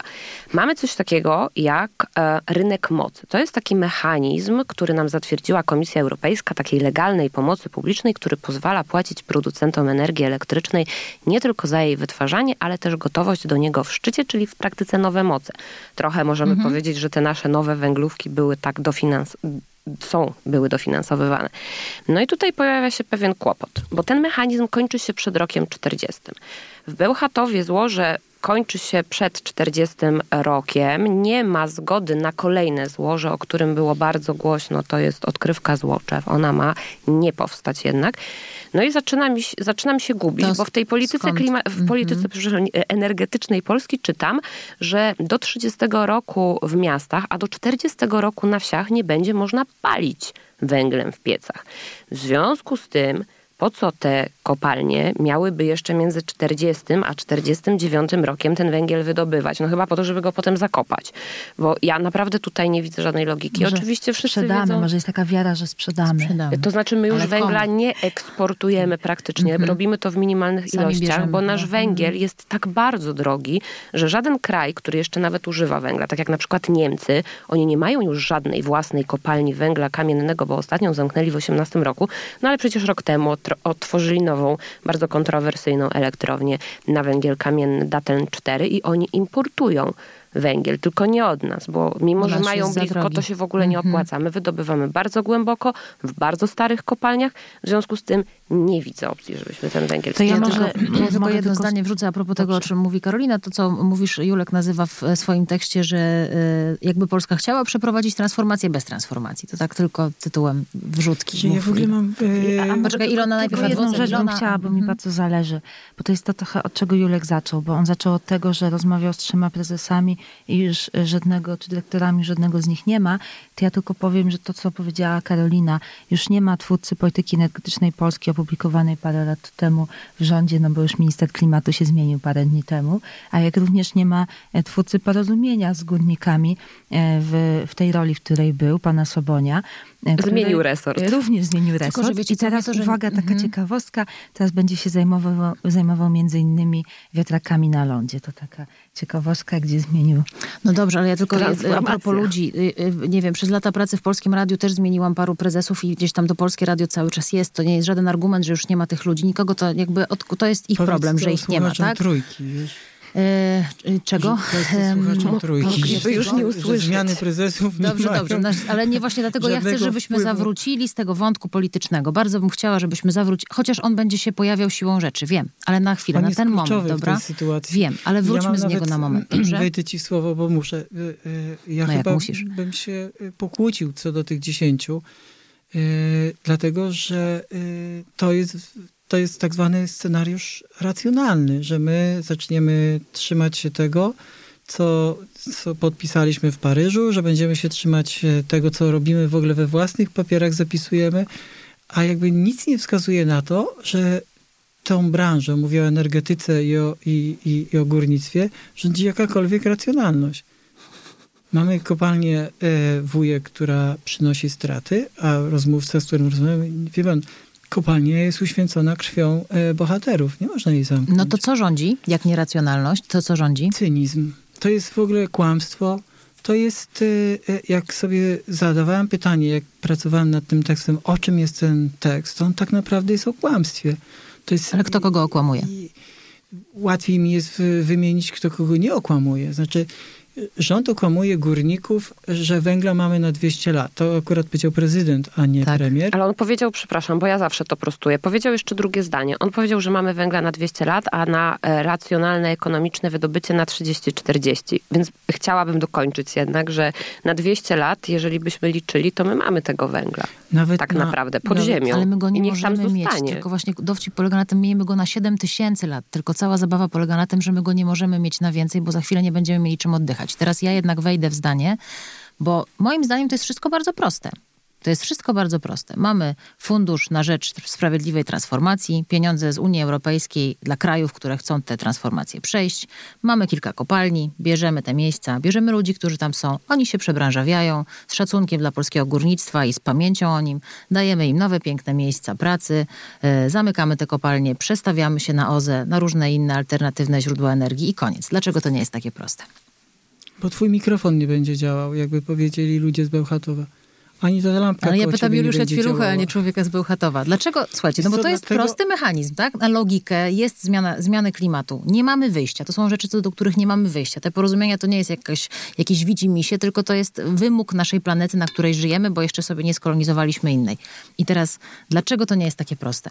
Mamy coś takiego jak e, rynek mocy. To jest taki mechanizm, który nam zatwierdziła Komisja Europejska, takiej legalnej pomocy publicznej, który pozwala płacić producentom energii elektrycznej nie tylko za jej wytwarzanie, ale też gotowość do niego w szczycie, czyli w praktyce nowe moce. Trochę możemy mhm. powiedzieć, że te nasze nowe węglówki były tak dofinansowane są, były dofinansowywane. No i tutaj pojawia się pewien kłopot, bo ten mechanizm kończy się przed rokiem 40. W Bełchatowie złoże kończy się przed 40 rokiem. Nie ma zgody na kolejne złoże, o którym było bardzo głośno, to jest odkrywka Złoczew. Ona ma nie powstać jednak. No i zaczynam, zaczynam się gubić, to bo w tej polityce, klima, w polityce -hmm. energetycznej Polski czytam, że do 30 roku w miastach, a do 40 roku na wsiach nie będzie można palić węglem w piecach. W związku z tym po co te kopalnie miałyby jeszcze między 40 a 49 rokiem ten węgiel wydobywać? No chyba po to, żeby go potem zakopać. Bo ja naprawdę tutaj nie widzę żadnej logiki. Może Oczywiście wszyscy sprzedamy, wiedzą... może jest taka wiara, że sprzedamy. sprzedamy. To znaczy my już Ale węgla komu? nie eksportujemy praktycznie. -hmm. Robimy to w minimalnych Sami ilościach, bierzemy, bo nasz węgiel mm -hmm. jest tak bardzo drogi, że żaden kraj, który jeszcze nawet używa węgla, tak jak na przykład Niemcy, oni nie mają już żadnej własnej kopalni węgla kamiennego, bo ostatnią zamknęli w 18 roku. No ale przecież rok temu otworzyli nową, bardzo kontrowersyjną elektrownię na węgiel kamienny Datteln 4 i oni importują węgiel, tylko nie od nas, bo mimo, że mają blisko, to się w ogóle nie mhm. opłaca. My wydobywamy bardzo głęboko, w bardzo starych kopalniach, w związku z tym nie widzę opcji, żebyśmy ten węgiel... To ja Ja może- tylko, ja tylko mogę jedno zdanie wrzucę a propos tego, o Dobrze. czym mówi Karolina. To, co mówisz, Julek nazywa w swoim tekście, że e, jakby Polska chciała przeprowadzić transformację bez transformacji. To tak tylko tytułem wrzutki. Ja w ogóle mam... A E, Poczekaj, Ilona najpierw Tylko jedną rzecz bym Ilona- chciała, bo mi Mhm. bardzo zależy. Bo to jest to trochę, od czego Julek zaczął. Bo on zaczął od tego, że rozmawiał z trzema prezesami i już e, żadnego, czy dyrektorami, żadnego z nich nie ma. To ja tylko powiem, że to, co powiedziała Karolina, już nie ma twórcy polityki energetycznej Polski opublikowanej parę lat temu w rządzie, no bo już minister klimatu się zmienił parę dni temu, a jak również nie ma e, twórcy porozumienia z górnikami e, w, w tej roli, w której był, pana Sobonia. E, Zmienił resort. Również zmienił resort. że wiecie I teraz to, że- uwaga, taka Mhm. ciekawostka, teraz będzie się zajmował, zajmował między innymi wiatrakami na lądzie. To taka ciekawostka, gdzie zmienił. No dobrze, ale ja tylko a propos ludzi, y, y, nie wiem, przez lata pracy w Polskim Radiu też zmieniłam paru prezesów i gdzieś tam to Polskie Radio cały czas jest. To nie jest żaden argument, że już nie ma tych ludzi. Nikogo to jakby, od, to jest ich powiedz problem, że ich nie ma, tak? trójki, wiesz? E, czego? Trójki. żeby już nie usłyszeć. zmiany prezesów nie Dobrze, dobrze, nasz- ale nie właśnie dlatego ja chcę, żebyśmy wpływu. zawrócili z tego wątku politycznego. Bardzo bym chciała, żebyśmy zawrócili, chociaż on będzie się pojawiał siłą rzeczy, wiem, ale na chwilę, On na ten moment, dobra? Wiem, ale Ja wróćmy mam z niego na moment, dobrze? Wejdę ci w słowo, bo muszę. Y, y, Ja No chyba musisz. bym się y, pokłócił co do tych dziesięciu, dlatego że to jest, to jest tak zwany scenariusz racjonalny, że my zaczniemy trzymać się tego, co, co podpisaliśmy w Paryżu, że będziemy się trzymać e, tego, co robimy w ogóle we własnych papierach, zapisujemy, a jakby nic nie wskazuje na to, że tą branżą, mówię o energetyce i o, i, i, i o górnictwie, rządzi jakakolwiek racjonalność. Mamy kopalnię e, wujek, która przynosi straty, a rozmówca, z którym rozmawiam, wie pan, kopalnia jest uświęcona krwią e, bohaterów. Nie można jej zamknąć. No to co rządzi, jak nieracjonalność, to co rządzi? Cynizm. To jest w ogóle kłamstwo. To jest, y, y, jak sobie zadawałem pytanie, jak pracowałem nad tym tekstem, o czym jest ten tekst, on tak naprawdę jest o kłamstwie. To jest, Ale kto kogo okłamuje? łatwiej mi jest wy- wymienić, kto kogo nie okłamuje. Znaczy, rząd okłamuje górników, że węgla mamy na 200 lat. To akurat powiedział prezydent, a nie Tak. premier. Ale on powiedział, przepraszam, bo ja zawsze to prostuję, powiedział jeszcze drugie zdanie. On powiedział, że mamy węgla na 200 lat, a na e, racjonalne, ekonomiczne wydobycie na 30-40. Więc chciałabym dokończyć jednak, że na 200 lat, jeżeli byśmy liczyli, to my mamy tego węgla. Nawet Tak na- naprawdę, pod nawet- ziemią. Ale my go nie możemy mieć. Tylko właśnie dowcip polega na tym, miejmy go na 7 tysięcy lat. Tylko cała zabawa polega na tym, że my go nie możemy mieć na więcej, bo za chwilę nie będziemy mieli czym oddychać. Teraz ja jednak wejdę w zdanie, bo moim zdaniem to jest wszystko bardzo proste. To jest wszystko bardzo proste. Mamy fundusz na rzecz sprawiedliwej transformacji, pieniądze z Unii Europejskiej dla krajów, które chcą te transformacje przejść. Mamy kilka kopalni, bierzemy te miejsca, bierzemy ludzi, którzy tam są. Oni się przebranżawiają z szacunkiem dla polskiego górnictwa i z pamięcią o nim. Dajemy im nowe, piękne miejsca pracy, e, zamykamy te kopalnie, przestawiamy się na OZE, na różne inne alternatywne źródła energii i koniec. Dlaczego to nie jest takie proste? Bo twój mikrofon nie będzie działał, jakby powiedzieli ludzie z Bełchatowa. Ani ta lampka Ale ja pytam Juliusza Ćwielucha, a nie człowieka z Bełchatowa. Dlaczego? Słuchajcie, no bo to jest dlatego- prosty mechanizm, tak? Na logikę jest zmiana, zmiany klimatu. Nie mamy wyjścia. To są rzeczy, do których nie mamy wyjścia. Te porozumienia to nie jest jakaś, jakieś widzimisię, tylko to jest wymóg naszej planety, na której żyjemy, bo jeszcze sobie nie skolonizowaliśmy innej. I teraz, dlaczego to nie jest takie proste?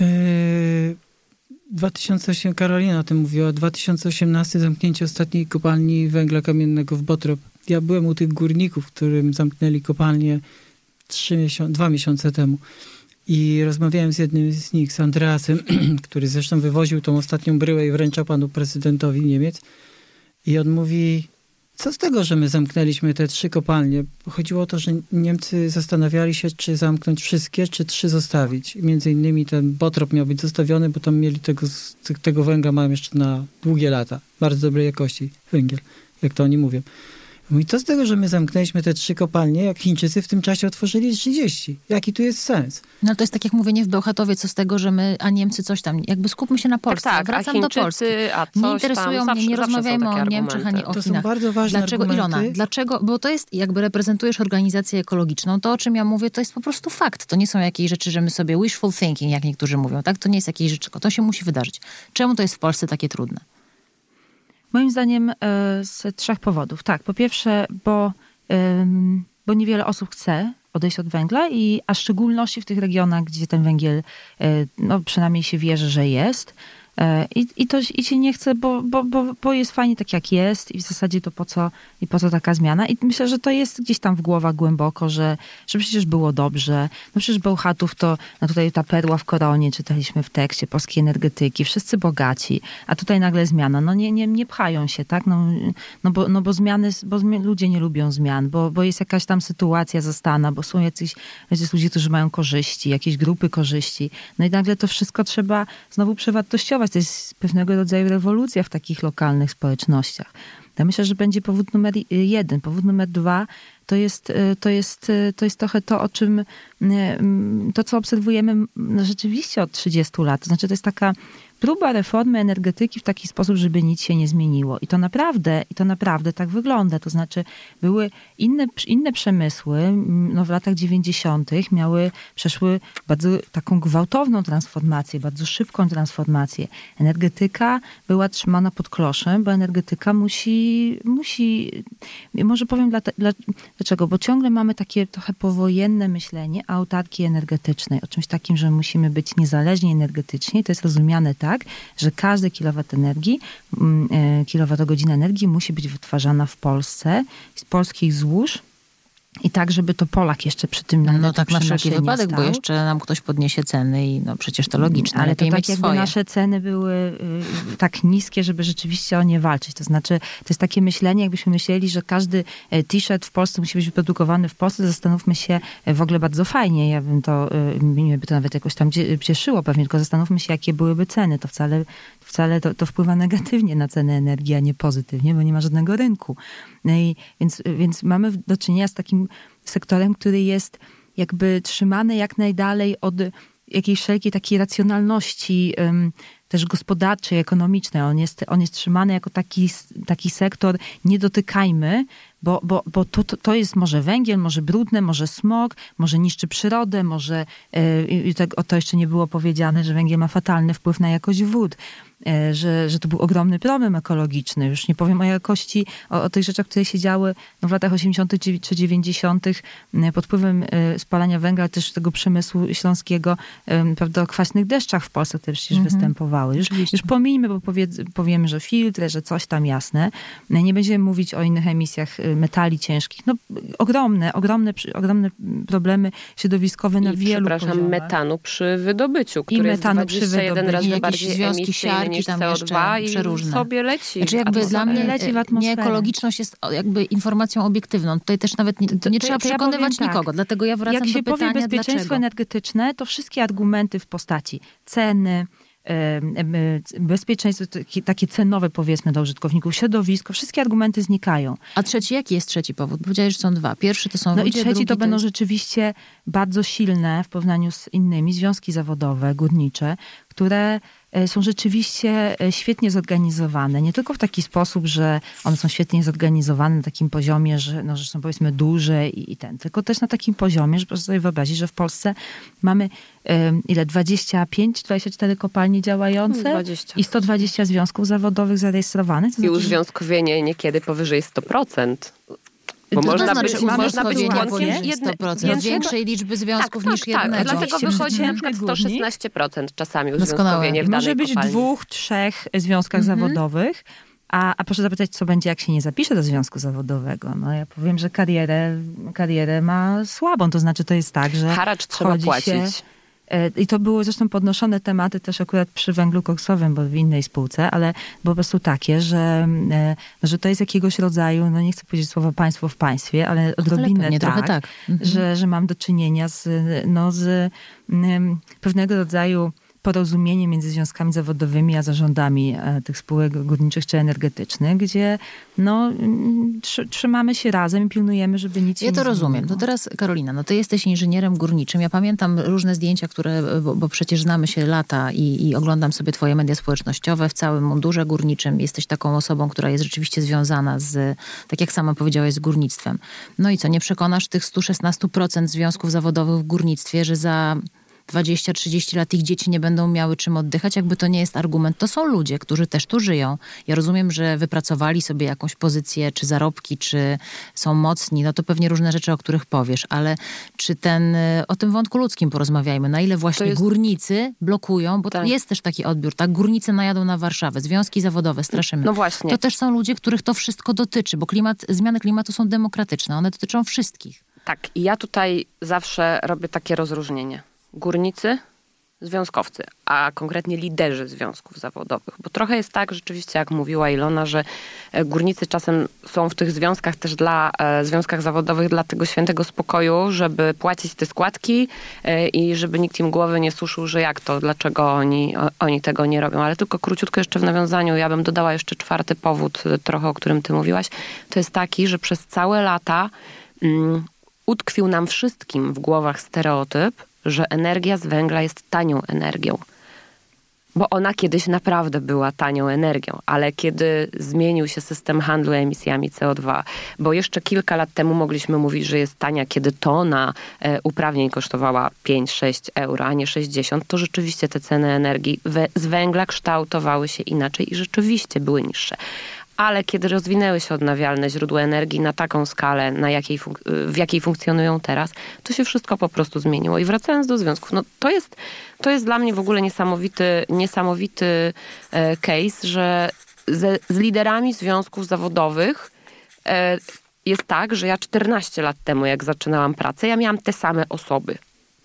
Yy, 2008, Karolina o tym mówiła, 2018 zamknięcie ostatniej kopalni węgla kamiennego w Botrop. Ja byłem u tych górników, którym zamknęli kopalnię trzy miesiące, dwa miesiące temu. I rozmawiałem z jednym z nich, z Andreasem, który zresztą wywoził tą ostatnią bryłę i wręczał panu prezydentowi Niemiec. I on mówi, co z tego, że my zamknęliśmy te trzy kopalnie? Chodziło o to, że Niemcy zastanawiali się, czy zamknąć wszystkie, czy trzy zostawić. Między innymi ten Botrop miał być zostawiony, bo tam mieli tego, tego węgla, mają jeszcze na długie lata. Bardzo dobrej jakości węgiel, jak to oni mówią. Mówi, to z tego, że my zamknęliśmy te trzy kopalnie, jak Chińczycy w tym czasie otworzyli 30. Jaki tu jest sens? No to jest tak jak mówienie w Bełchatowie, co z tego, że my, a Niemcy coś tam. Jakby skupmy się na Polsce. tak, tak, Wracam a do Polski. Chińczycy, a coś Nie interesują tam, mnie, zawsze- nie rozmawiajmy o Niemczech ani o To są Chinach. bardzo ważne Dlaczego, argumenty. Ilona, dlaczego, bo to jest, jakby reprezentujesz organizację ekologiczną, to o czym ja mówię, to jest po prostu fakt. To nie są jakieś rzeczy, że my sobie wishful thinking, jak niektórzy mówią, tak? To nie jest jakieś rzeczy, to się musi wydarzyć. Czemu to jest w Polsce takie trudne? Moim zdaniem e, z trzech powodów. Tak, po pierwsze, bo, bo niewiele osób chce odejść od węgla, i, a w szczególności w tych regionach, gdzie ten węgiel, e, no przynajmniej się wierzy, że jest. E, I, i, to, I się nie chce, bo, bo, bo, bo jest fajnie tak, jak jest i w zasadzie to po co, i po co taka zmiana. I myślę, że to jest gdzieś tam w głowach głęboko, że, że przecież było dobrze. No przecież Bełchatów to, no tutaj ta perła w koronie, czytaliśmy w tekście, polskiej energetyki, wszyscy bogaci, a tutaj nagle zmiana. No nie, nie, nie pchają się, tak? No, no, bo, no bo zmiany, bo ludzie nie lubią zmian, bo, bo jest jakaś tam sytuacja zastana, bo są jacyś, jacyś ludzie, którzy mają korzyści, jakieś grupy korzyści. No i nagle to wszystko trzeba znowu przewartościować to jest pewnego rodzaju rewolucja w takich lokalnych społecznościach. Ja myślę, że będzie powód numer jeden. Powód numer dwa to jest, y, to jest, y, to jest trochę to, o czym y, to, co obserwujemy no, rzeczywiście od 30 lat. To znaczy, to jest taka próba reformy energetyki w taki sposób, żeby nic się nie zmieniło. I to naprawdę, i to naprawdę tak wygląda. To znaczy, były inne, inne przemysły no, w latach 90. miały, przeszły bardzo taką gwałtowną transformację, bardzo szybką transformację. Energetyka była trzymana pod kloszem, bo energetyka musi, musi może powiem dla, dla, dlaczego, bo ciągle mamy takie trochę powojenne myślenie o autarkii energetycznej, o czymś takim, że musimy być niezależni energetycznie. To jest rozumiane tak, tak, że każdy kilowat energii, mm, e, kilowatogodzina energii musi być wytwarzana w Polsce, z polskich złóż, i tak, żeby to Polak jeszcze przy tym No, no tak na wszelki wypadek, bo jeszcze nam ktoś podniesie ceny i no przecież to logiczne. Ale to tak jakby swoje. nasze ceny były y, tak niskie, żeby rzeczywiście o nie walczyć. To znaczy, to jest takie myślenie, jakbyśmy myśleli, że każdy e, t-shirt w Polsce musi być wyprodukowany w Polsce. Zastanówmy się e, w ogóle bardzo fajnie. Ja bym to, y, mnie by to nawet jakoś tam cieszyło pewnie, tylko zastanówmy się, jakie byłyby ceny. To wcale wcale to, to wpływa negatywnie na cenę energii, a nie pozytywnie, bo nie ma żadnego rynku. No i więc, więc mamy do czynienia z takim sektorem, który jest jakby trzymany jak najdalej od jakiejś wszelkiej takiej racjonalności um, też gospodarczej, ekonomicznej. On jest, on jest trzymany jako taki, taki sektor, nie dotykajmy, bo, bo, bo to, to, to jest może węgiel, może brudne, może smog, może niszczy przyrodę, może, yy, to, o to jeszcze nie było powiedziane, że węgiel ma fatalny wpływ na jakość wód. E, że, że to był ogromny problem ekologiczny. Już nie powiem o jakości, o, o tych rzeczach, które się działy no, w latach 80. czy 90. pod wpływem e, spalania węgla, też tego przemysłu śląskiego, prawda, o kwaśnych deszczach w Polsce, które przecież mhm. występowały. Już, już pomijmy, bo powie, powiemy, że filtry, że coś tam jasne. Nie będziemy mówić o innych emisjach metali ciężkich. No, ogromne, ogromne, ogromne problemy środowiskowe na I, wielu przepraszam, poziomach. metanu przy wydobyciu, który I metanu jest 21 przy razy bardziej związki siarki niż tam CO2 i przeróżne. sobie leci. Znaczy jakby dla mnie leci w atmosferę. nieekologiczność jest jakby informacją obiektywną. Tutaj też nawet nie, nie trzeba to przekonywać ja nikogo, tak. dlatego ja wracam Jak się do pytania, powie bezpieczeństwo dlaczego? energetyczne, to wszystkie argumenty w postaci ceny, bezpieczeństwo, takie cenowe powiedzmy dla użytkowników, środowisko, wszystkie argumenty znikają. A trzeci, jaki jest trzeci powód? Powiedziałeś, że są dwa. Pierwszy to są No ludzie, i trzeci to będą rzeczywiście bardzo silne w porównaniu z innymi związki zawodowe, górnicze, które E, są rzeczywiście e, świetnie zorganizowane. Nie tylko w taki sposób, że one są świetnie zorganizowane na takim poziomie, że, no, że są powiedzmy duże i, i ten, tylko też na takim poziomie, że proszę sobie wyobrazić, że w Polsce mamy um, ile? 25, 24 kopalnie działające 20. i 120 związków zawodowych zarejestrowanych. To znaczy, I uzwiązkowienie niekiedy powyżej 100%. Bo to można, znaczy, być, można być członkiem jedne, 100%, większej liczby związków tak, niż tak, jednego. Tak, dlatego wychodzi na przykład 116% czasami uzwiązkowienie w Może być kopalni. w dwóch, trzech związkach mhm. zawodowych. A, a proszę zapytać, co będzie, jak się nie zapisze do związku zawodowego. No ja powiem, że karierę, karierę ma słabą. To znaczy, to jest tak, że. Haracz trzeba płacić. Się, I to były zresztą podnoszone tematy też akurat przy węglu koksowym, bo w innej spółce, ale po prostu takie, że, e, że to jest jakiegoś rodzaju, no nie chcę powiedzieć słowa państwo w państwie, ale odrobinę ale tak, tak. Mhm. Że, że mam do czynienia z, no, z pewnego rodzaju porozumienie między związkami zawodowymi a zarządami e, tych spółek górniczych czy energetycznych, gdzie no, trzymamy się razem i pilnujemy, żeby nic ja nie Ja to rozumiem. To teraz Karolina, no ty jesteś inżynierem górniczym. Ja pamiętam różne zdjęcia, które, bo, bo przecież znamy się lata i, i, oglądam sobie twoje media społecznościowe w całym mundurze górniczym. Jesteś taką osobą, która jest rzeczywiście związana z, tak jak sama powiedziałaś, z górnictwem. No i co, nie przekonasz tych 116% związków zawodowych w górnictwie, że za 20-30 lat ich dzieci nie będą miały czym oddychać, jakby to nie jest argument. To są ludzie, którzy też tu żyją. Ja rozumiem, że wypracowali sobie jakąś pozycję, czy zarobki, czy są mocni, no to pewnie różne rzeczy, o których powiesz, ale czy ten, y, o tym wątku ludzkim porozmawiajmy, na ile właśnie jest- górnicy blokują, bo Tak. jest też taki odbiór, tak? Górnicy najadą na Warszawę, związki zawodowe, straszymy. No właśnie. To też są ludzie, których to wszystko dotyczy, bo klimat, zmiany klimatu są demokratyczne, one dotyczą wszystkich. Tak, i ja tutaj zawsze robię takie rozróżnienie. Górnicy, związkowcy, a konkretnie liderzy związków zawodowych. Bo trochę jest tak, rzeczywiście, jak mówiła Ilona, że e, górnicy czasem są w tych związkach też dla, e, związkach zawodowych dla tego świętego spokoju, żeby płacić te składki e, i żeby nikt im głowy nie suszył, że jak to, dlaczego oni, oni tego nie robią. Ale tylko króciutko jeszcze w nawiązaniu, ja bym dodała jeszcze czwarty powód, trochę o którym ty mówiłaś, to jest taki, że przez całe lata mm, utkwił nam wszystkim w głowach stereotyp, że energia z węgla jest tanią energią. Bo ona kiedyś naprawdę była tanią energią, ale kiedy zmienił się system handlu emisjami CO2, bo jeszcze kilka lat temu mogliśmy mówić, że jest tania, kiedy tona e, uprawnień kosztowała 5-6 euro, a nie 60, to rzeczywiście te ceny energii z węgla kształtowały się inaczej i rzeczywiście były niższe. Ale kiedy rozwinęły się odnawialne źródła energii na taką skalę, na jakiej w jakiej funkcjonują teraz, to się wszystko po prostu zmieniło. I wracając do związków, no to jest, to jest dla mnie w ogóle niesamowity, niesamowity e, case, że ze, z liderami związków zawodowych e, jest tak, że ja 14 lat temu, jak zaczynałam pracę, ja miałam te same osoby.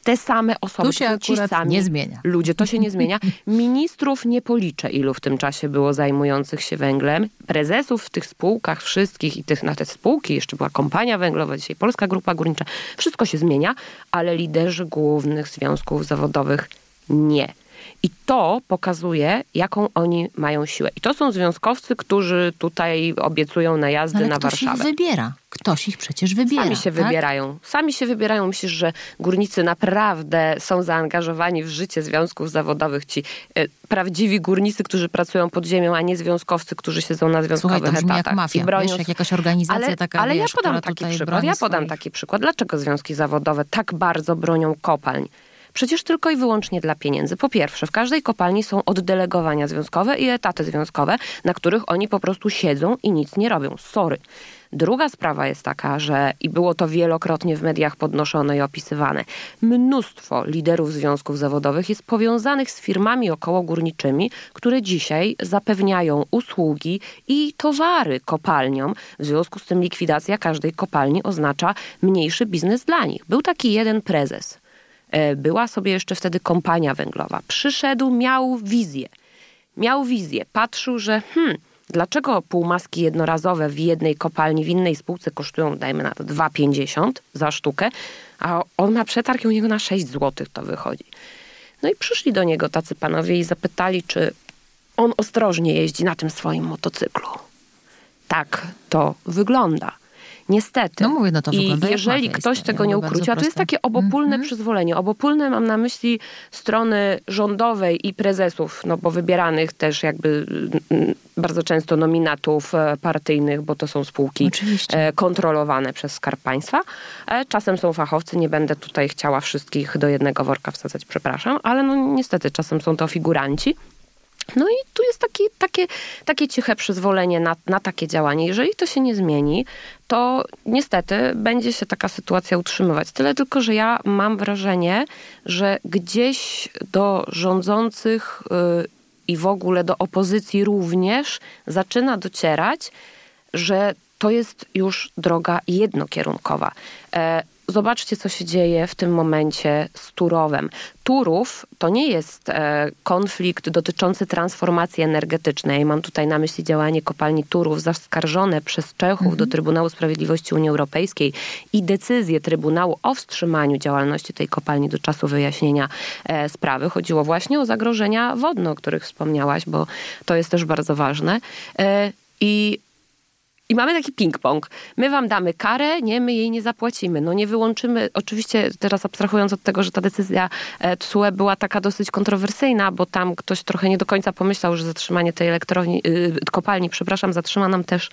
Te same osoby. Tu się ci sami nie zmienia. Ludzie, to się nie zmienia. Ministrów nie policzę, ilu w tym czasie było zajmujących się węglem. Prezesów w tych spółkach wszystkich i tych na te spółki, jeszcze była kompania węglowa, dzisiaj Polska Grupa Górnicza. Wszystko się zmienia, ale liderzy głównych związków zawodowych nie. I to pokazuje, jaką oni mają siłę. I to są związkowcy, którzy tutaj obiecują najazdy Ale na ktoś ich Warszawę. wybiera. Ktoś ich przecież wybiera. Sami się tak? wybierają. Sami się wybierają. Myślisz, że górnicy naprawdę są zaangażowani w życie związków zawodowych. Ci e, prawdziwi górnicy, którzy pracują pod ziemią, a nie związkowcy, którzy siedzą na związkowych Słuchaj, to brzmi jak etatach mafia, i bronią. wiesz, jak jakaś organizacja ale, taka, ale wiesz, ja podam taki przykład. Ja podam swoich. taki przykład. Dlaczego związki zawodowe tak bardzo bronią kopalń? Przecież tylko i wyłącznie dla pieniędzy. Po pierwsze, w każdej kopalni są oddelegowania związkowe i etaty związkowe, na których oni po prostu siedzą i nic nie robią. Sorry. Druga sprawa jest taka, że i było to wielokrotnie w mediach podnoszone i opisywane. Mnóstwo liderów związków zawodowych jest powiązanych z firmami okołogórniczymi, które dzisiaj zapewniają usługi i towary kopalniom. W związku z tym likwidacja każdej kopalni oznacza mniejszy biznes dla nich. Był taki jeden prezes. E, Była sobie jeszcze wtedy kompania węglowa. Przyszedł, miał wizję. Miał wizję. Patrzył, że hmm, dlaczego półmaski jednorazowe w jednej kopalni, w innej spółce kosztują, dajmy na to, 2,50 za sztukę, a on ma przetarg i u niego na 6 zł to wychodzi. No i przyszli do niego tacy panowie i zapytali, czy on ostrożnie jeździ na tym swoim motocyklu. Tak to wygląda. Niestety. No mówię, no to I jeżeli ktoś tego nie bardzo ukróci, a to jest takie obopólne Mhm. przyzwolenie. Obopólne mam na myśli strony rządowej i prezesów, no bo wybieranych też jakby mm, bardzo często nominatów e, partyjnych, bo to są spółki Oczywiście. e, kontrolowane przez Skarb Państwa. E, Czasem są fachowcy, nie będę tutaj chciała wszystkich do jednego worka wsadzać, przepraszam, ale no niestety czasem są to figuranci. No i tu jest taki, takie, takie ciche przyzwolenie na, na takie działanie. Jeżeli to się nie zmieni, to niestety będzie się taka sytuacja utrzymywać. Tyle tylko, że ja mam wrażenie, że gdzieś do rządzących y, i w ogóle do opozycji również zaczyna docierać, że to jest już droga jednokierunkowa. E, Zobaczcie, co się dzieje w tym momencie z Turowem. Turów to nie jest e, konflikt dotyczący transformacji energetycznej. Mam tutaj na myśli działanie kopalni Turów zaskarżone przez Czechów do Trybunału Sprawiedliwości Unii Europejskiej i decyzję Trybunału o wstrzymaniu działalności tej kopalni do czasu wyjaśnienia e, sprawy. Chodziło właśnie o zagrożenia wodne, o których wspomniałaś, bo to jest też bardzo ważne. E, I i mamy taki ping-pong. My wam damy karę, nie, my jej nie zapłacimy. No nie wyłączymy, oczywiście teraz abstrahując od tego, że ta decyzja e, TSUE była taka dosyć kontrowersyjna, bo tam ktoś trochę nie do końca pomyślał, że zatrzymanie tej elektrowni, y, kopalni, przepraszam, zatrzyma nam też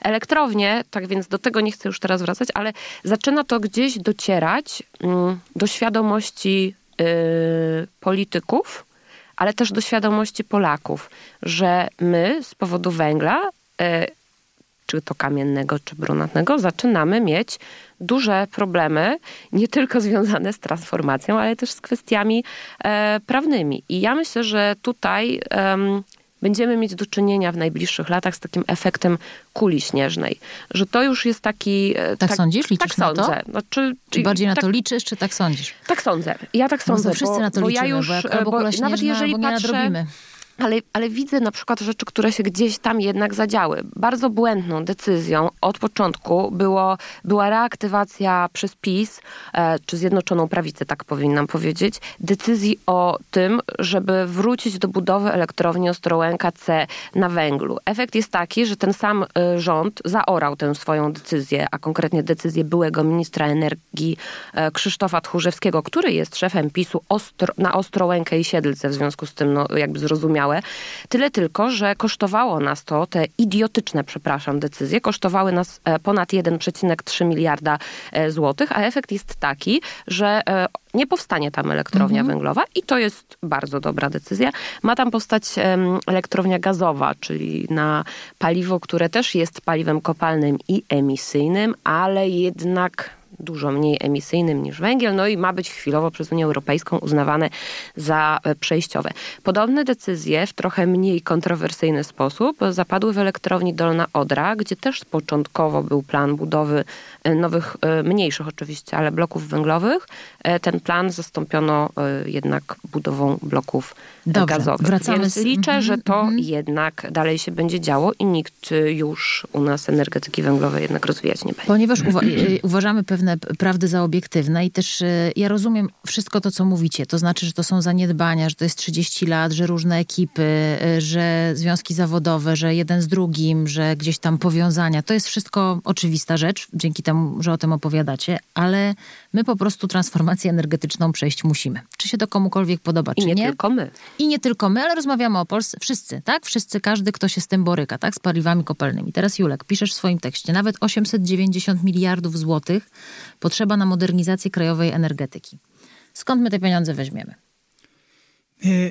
elektrownię, tak więc do tego nie chcę już teraz wracać, ale zaczyna to gdzieś docierać mm, do świadomości polityków, ale też do świadomości Polaków, że my z powodu węgla, czy to kamiennego, czy brunatnego, zaczynamy mieć duże problemy, nie tylko związane z transformacją, ale też z kwestiami e, prawnymi. I ja myślę, że tutaj będziemy mieć do czynienia w najbliższych latach z takim efektem kuli śnieżnej. Że to już jest taki... E, tak, tak sądzisz? Liczysz tak na sądzę. to? No, czy, czy bardziej na tak, to liczysz, czy tak sądzisz? Tak sądzę. Ja tak sądzę. No, wszyscy bo, na to bo liczymy, ja już, bo jak albo bo, śnieżna, nawet jeżeli nie patrzę. Ale, ale widzę na przykład rzeczy, które się gdzieś tam jednak zadziały. Bardzo błędną decyzją od początku było, była reaktywacja przez PiS, e, czy Zjednoczoną Prawicę, tak powinnam powiedzieć, decyzji o tym, żeby wrócić do budowy elektrowni Ostrołęka C na węglu. Efekt jest taki, że ten sam e, rząd zaorał tę swoją decyzję, a konkretnie decyzję byłego ministra energii e, Krzysztofa Tchórzewskiego, który jest szefem PiSu ostro, na Ostrołękę i Siedlce, w związku z tym no, jakby Tyle tylko, że kosztowało nas to, te idiotyczne, przepraszam, decyzje, kosztowały nas e, ponad 1,3 miliarda e, złotych, a efekt jest taki, że e, nie powstanie tam elektrownia mhm. węglowa i to jest bardzo dobra decyzja. Ma tam powstać elektrownia gazowa, czyli na paliwo, które też jest paliwem kopalnym i emisyjnym, ale jednak dużo mniej emisyjnym niż węgiel, no i ma być chwilowo przez Unię Europejską uznawane za e, przejściowe. Podobne decyzje w trochę mniej kontrowersyjny sposób zapadły w elektrowni Dolna Odra, gdzie też początkowo był plan budowy nowych, e, mniejszych oczywiście, ale bloków węglowych. Ten plan zastąpiono jednak budową bloków Dobrze, gazowych. Wracamy Więc z... liczę, -hmm, że to mm -hmm. jednak dalej się będzie działo i nikt już u nas energetyki węglowej jednak rozwijać nie będzie. Ponieważ uwa uważamy pewne prawdy za obiektywne i też e, ja rozumiem wszystko to, co mówicie. To znaczy, że to są zaniedbania, że to jest 30 lat, że różne ekipy, e, że związki zawodowe, że jeden z drugim, że gdzieś tam powiązania. To jest wszystko oczywista rzecz, dzięki temu, że o tym opowiadacie, ale my po prostu transformację energetyczną przejść musimy. Czy się to komukolwiek podoba, I czy nie? nie? tylko my. I nie tylko my, ale rozmawiamy o Polsce. Wszyscy, tak? Wszyscy, każdy, kto się z tym boryka, tak? Z paliwami kopalnymi. Teraz Julek, piszesz w swoim tekście, nawet 890 miliardów złotych potrzeba na modernizację krajowej energetyki. Skąd my te pieniądze weźmiemy? E, e,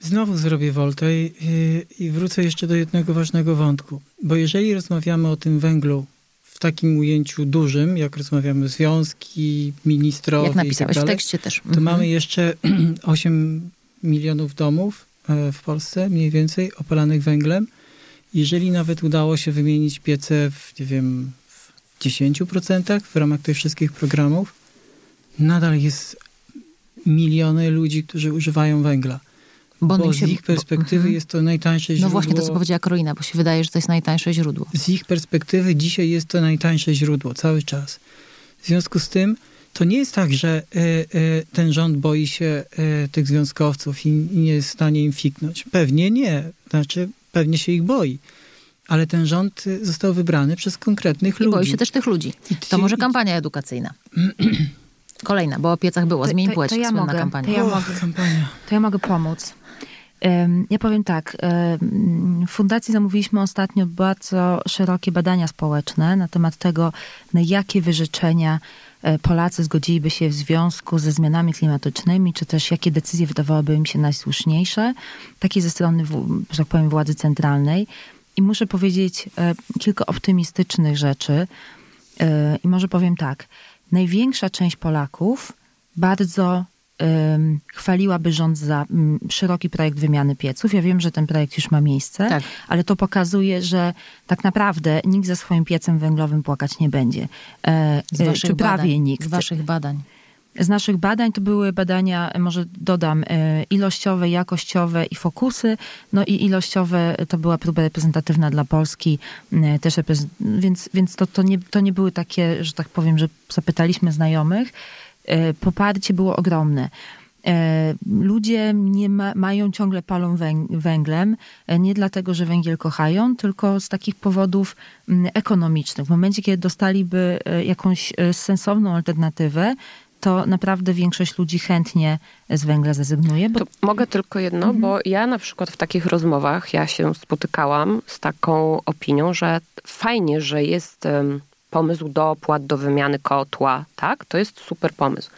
znowu zrobię woltę i, i wrócę jeszcze do jednego ważnego wątku. Bo jeżeli rozmawiamy o tym węglu w takim ujęciu dużym, jak rozmawiamy związki, ministrowie Jak napisałeś tak dalej, w tekście też. to mhm. mamy jeszcze 8 milionów domów e, w Polsce, mniej więcej, opalanych węglem. Jeżeli nawet udało się wymienić piece w, nie wiem, 10% w ramach tych wszystkich programów, nadal jest miliony ludzi, którzy używają węgla. Bo, bo z ich perspektywy bo, jest to najtańsze źródło. No właśnie to, co powiedziała Karolina, bo się wydaje, że to jest najtańsze źródło. Z ich perspektywy dzisiaj jest to najtańsze źródło, cały czas. W związku z tym to nie jest tak, że y, y, ten rząd boi się y, tych związkowców i, i nie jest w stanie im fiknąć. Pewnie nie. Znaczy, pewnie się ich boi ale ten rząd został wybrany przez konkretnych I ludzi. boi się też tych ludzi. To może kampania edukacyjna. Kolejna, bo o piecach było. Zmień płeć, to, to ja słynna mogę, kampania. To ja, mogę, kampania. to ja mogę pomóc. Ja powiem tak, w fundacji zamówiliśmy ostatnio bardzo szerokie badania społeczne na temat tego, na jakie wyrzeczenia e, Polacy zgodziliby się w związku ze zmianami klimatycznymi, czy też jakie decyzje wydawałyby im się najsłuszniejsze, takie ze strony, że tak powiem, władzy centralnej. I muszę powiedzieć e, kilka optymistycznych rzeczy. E, I może powiem tak. Największa część Polaków bardzo chwaliłaby rząd za szeroki projekt wymiany pieców. Ja wiem, że ten projekt już ma miejsce, tak. ale to pokazuje, że tak naprawdę nikt ze swoim piecem węglowym płakać nie będzie. E, z waszych czy prawie badań, nikt. Z waszych badań z naszych badań to były badania, może dodam, e, ilościowe, jakościowe i fokusy. No i ilościowe to była próba reprezentatywna dla Polski, e, też więc, więc to, to, nie, to nie były takie, że tak powiem, że zapytaliśmy znajomych. E, poparcie było ogromne. Ludzie nie ma, mają ciągle palą węglem, nie dlatego, że węgiel kochają, tylko z takich powodów ekonomicznych. W momencie, kiedy dostaliby jakąś sensowną alternatywę, to naprawdę większość ludzi chętnie z węgla zrezygnuje. Bo... mogę tylko jedno, mhm. bo ja na przykład w takich rozmowach ja się spotykałam z taką opinią, że fajnie, że jest um, pomysł do opłat, do wymiany kotła, tak? To jest super pomysł.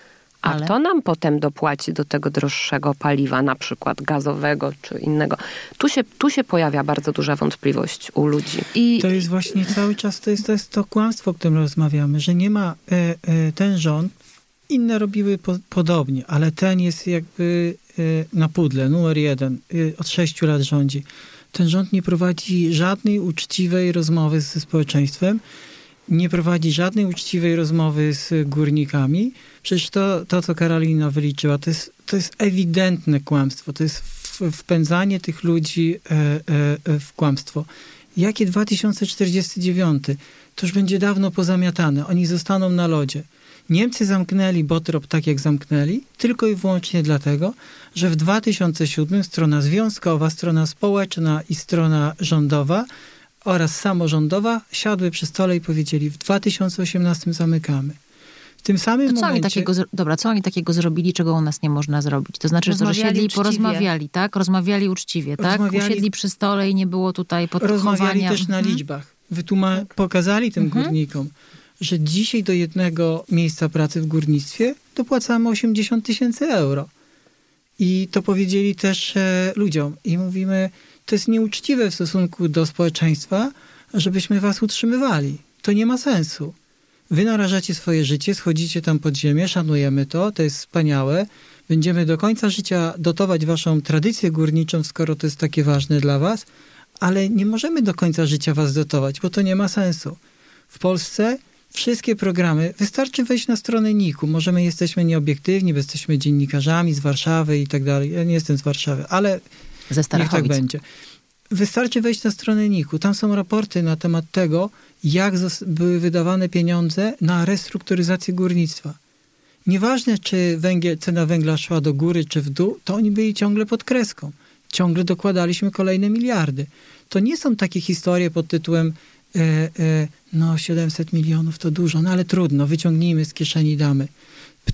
A Ale- kto nam potem dopłaci do tego droższego paliwa, na przykład gazowego czy innego? Tu się, tu się pojawia bardzo duża wątpliwość u ludzi. I, To jest właśnie cały czas, to jest to, jest to kłamstwo, o którym rozmawiamy, że nie ma e, e, ten rząd, inne robiły po, podobnie, ale ten jest jakby e, na pudle, numer jeden, e, od sześciu lat rządzi. Ten rząd nie prowadzi żadnej uczciwej rozmowy ze społeczeństwem, nie prowadzi żadnej uczciwej rozmowy z górnikami. Przecież to, to co Karolina wyliczyła, to jest, to jest ewidentne kłamstwo. To jest wpędzanie tych ludzi e, e, e, w kłamstwo. Jakie 2049? To już będzie dawno pozamiatane. Oni zostaną na lodzie. Niemcy zamknęli Botrop tak, jak zamknęli, tylko i wyłącznie dlatego, że w 2007 strona związkowa, strona społeczna i strona rządowa oraz samorządowa siadły przy stole i powiedzieli w 2018 zamykamy. W tym samym To co oni momencie... takiego, zro- dobra, co oni takiego zrobili, czego u nas nie można zrobić? To znaczy, że Rozmawiali siedli i porozmawiali, tak? Rozmawiali uczciwie, tak? Rozmawiali- Usiedli przy stole i nie było tutaj Rozmawiali podchowania. też na Mhm. liczbach. Wytuma- Pokazali tym Mhm. górnikom, że dzisiaj do jednego miejsca pracy w górnictwie dopłacamy 80 tysięcy euro. I to powiedzieli też e, ludziom. I mówimy, to jest nieuczciwe w stosunku do społeczeństwa, żebyśmy was utrzymywali. To nie ma sensu. Wy narażacie swoje życie, schodzicie tam pod ziemię, szanujemy to, to jest wspaniałe. Będziemy do końca życia dotować waszą tradycję górniczą, skoro to jest takie ważne dla was, ale nie możemy do końca życia was dotować, bo to nie ma sensu. W Polsce wszystkie programy, wystarczy wejść na stronę NIK-u. Może my jesteśmy nieobiektywni, bo jesteśmy dziennikarzami z Warszawy i tak dalej. Ja nie jestem z Warszawy, ale Ze Niech tak będzie. Wystarczy wejść na stronę NIK-u. Tam są raporty na temat tego, jak były wydawane pieniądze na restrukturyzację górnictwa. Nieważne, czy węgiel, cena węgla szła do góry czy w dół, to oni byli ciągle pod kreską. Ciągle dokładaliśmy kolejne miliardy. To nie są takie historie pod tytułem e, e, no 700 milionów to dużo, no ale trudno, wyciągnijmy z kieszeni, damy.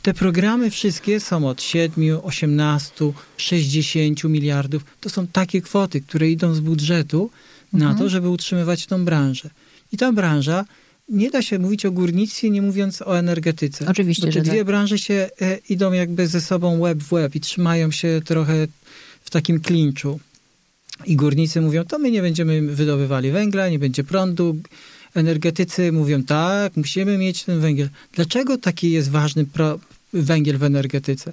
Te programy wszystkie są od 7, 18, 60 miliardów. To są takie kwoty, które idą z budżetu na to, żeby utrzymywać tą branżę. I ta branża, nie da się mówić o górnictwie, nie mówiąc o energetyce. Oczywiście, Bo te dwie tak. branże się e, idą jakby ze sobą łeb w łeb i trzymają się trochę w takim klinczu. I górnicy mówią, to my nie będziemy wydobywali węgla, nie będzie prądu. Energetycy mówią, tak, musimy mieć ten węgiel. Dlaczego taki jest ważny węgiel w energetyce?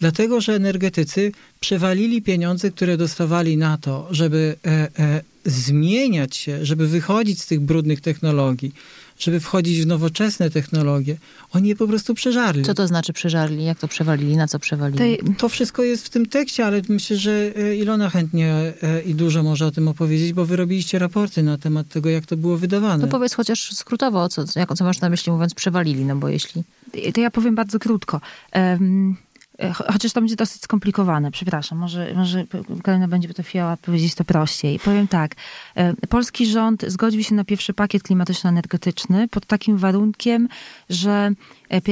Dlatego, że energetycy przewalili pieniądze, które dostawali na to, żeby e, e, zmieniać się, żeby wychodzić z tych brudnych technologii, żeby wchodzić w nowoczesne technologie. Oni je po prostu przeżarli. Co to znaczy przeżarli? Jak to przewalili? Na co przewalili? tej, To wszystko jest w tym tekście, ale myślę, że e, Ilona chętnie e, i dużo może o tym opowiedzieć, bo wy robiliście raporty na temat tego, jak to było wydawane. To powiedz chociaż skrótowo, o co, jak, co masz na myśli mówiąc przewalili, no bo jeśli... to ja powiem bardzo krótko. Cho- Chociaż to będzie dosyć skomplikowane, przepraszam, może, może Karolina będzie potrafiła powiedzieć to prościej. Powiem tak, e, polski rząd zgodził się na pierwszy pakiet klimatyczno-energetyczny pod takim warunkiem, że e,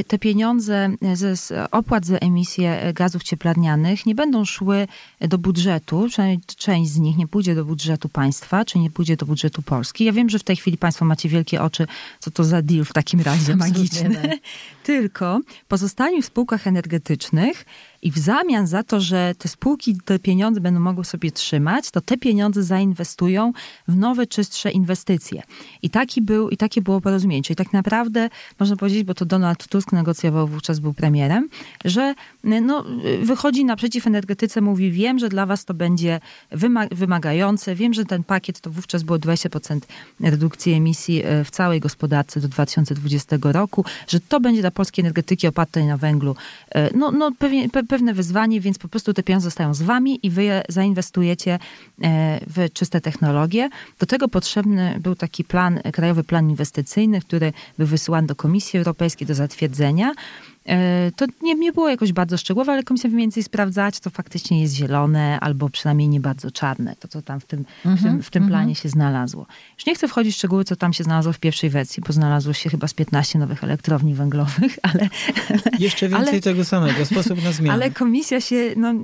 te pieniądze ze z opłat za emisję e, gazów cieplarnianych nie będą szły do budżetu, przynajmniej część z nich nie pójdzie do budżetu państwa, czy nie pójdzie do budżetu Polski. Ja wiem, że w tej chwili państwo macie wielkie oczy, co to za deal w takim razie Absolutnie magiczny. tak. Tylko pozostali w spółkach energetycznych i w zamian za to, że te spółki te pieniądze będą mogły sobie trzymać, to te pieniądze zainwestują w nowe, czystsze inwestycje. I, taki był, i takie było porozumienie. Czyli tak naprawdę można powiedzieć, bo to Donald Tusk negocjował, wówczas był premierem, że no, wychodzi naprzeciw energetyce, mówi wiem, że dla was to będzie wyma- wymagające, wiem, że ten pakiet to wówczas było 20% redukcji emisji e, w całej gospodarce do 2020 roku, że to będzie dla polskiej energetyki opartej na węglu no, no pewnie, pe, pewne wyzwanie, więc po prostu te pieniądze zostają z wami i wy je zainwestujecie e, w czyste technologie. Do tego potrzebny był taki plan, krajowy plan inwestycyjny, który był wysyłany do Komisji Europejskiej do zatwierdzenia. E, To nie, nie było jakoś bardzo szczegółowe, ale komisja mniej więcej sprawdzać, to faktycznie jest zielone albo przynajmniej nie bardzo czarne, to co tam w tym, w tym, w tym planie się znalazło. Już nie chcę wchodzić w szczegóły, co tam się znalazło w pierwszej wersji, bo znalazło się chyba z 15 nowych elektrowni węglowych, ale, Jeszcze więcej ale- tego samego, sposób na zmianę. ale komisja się no,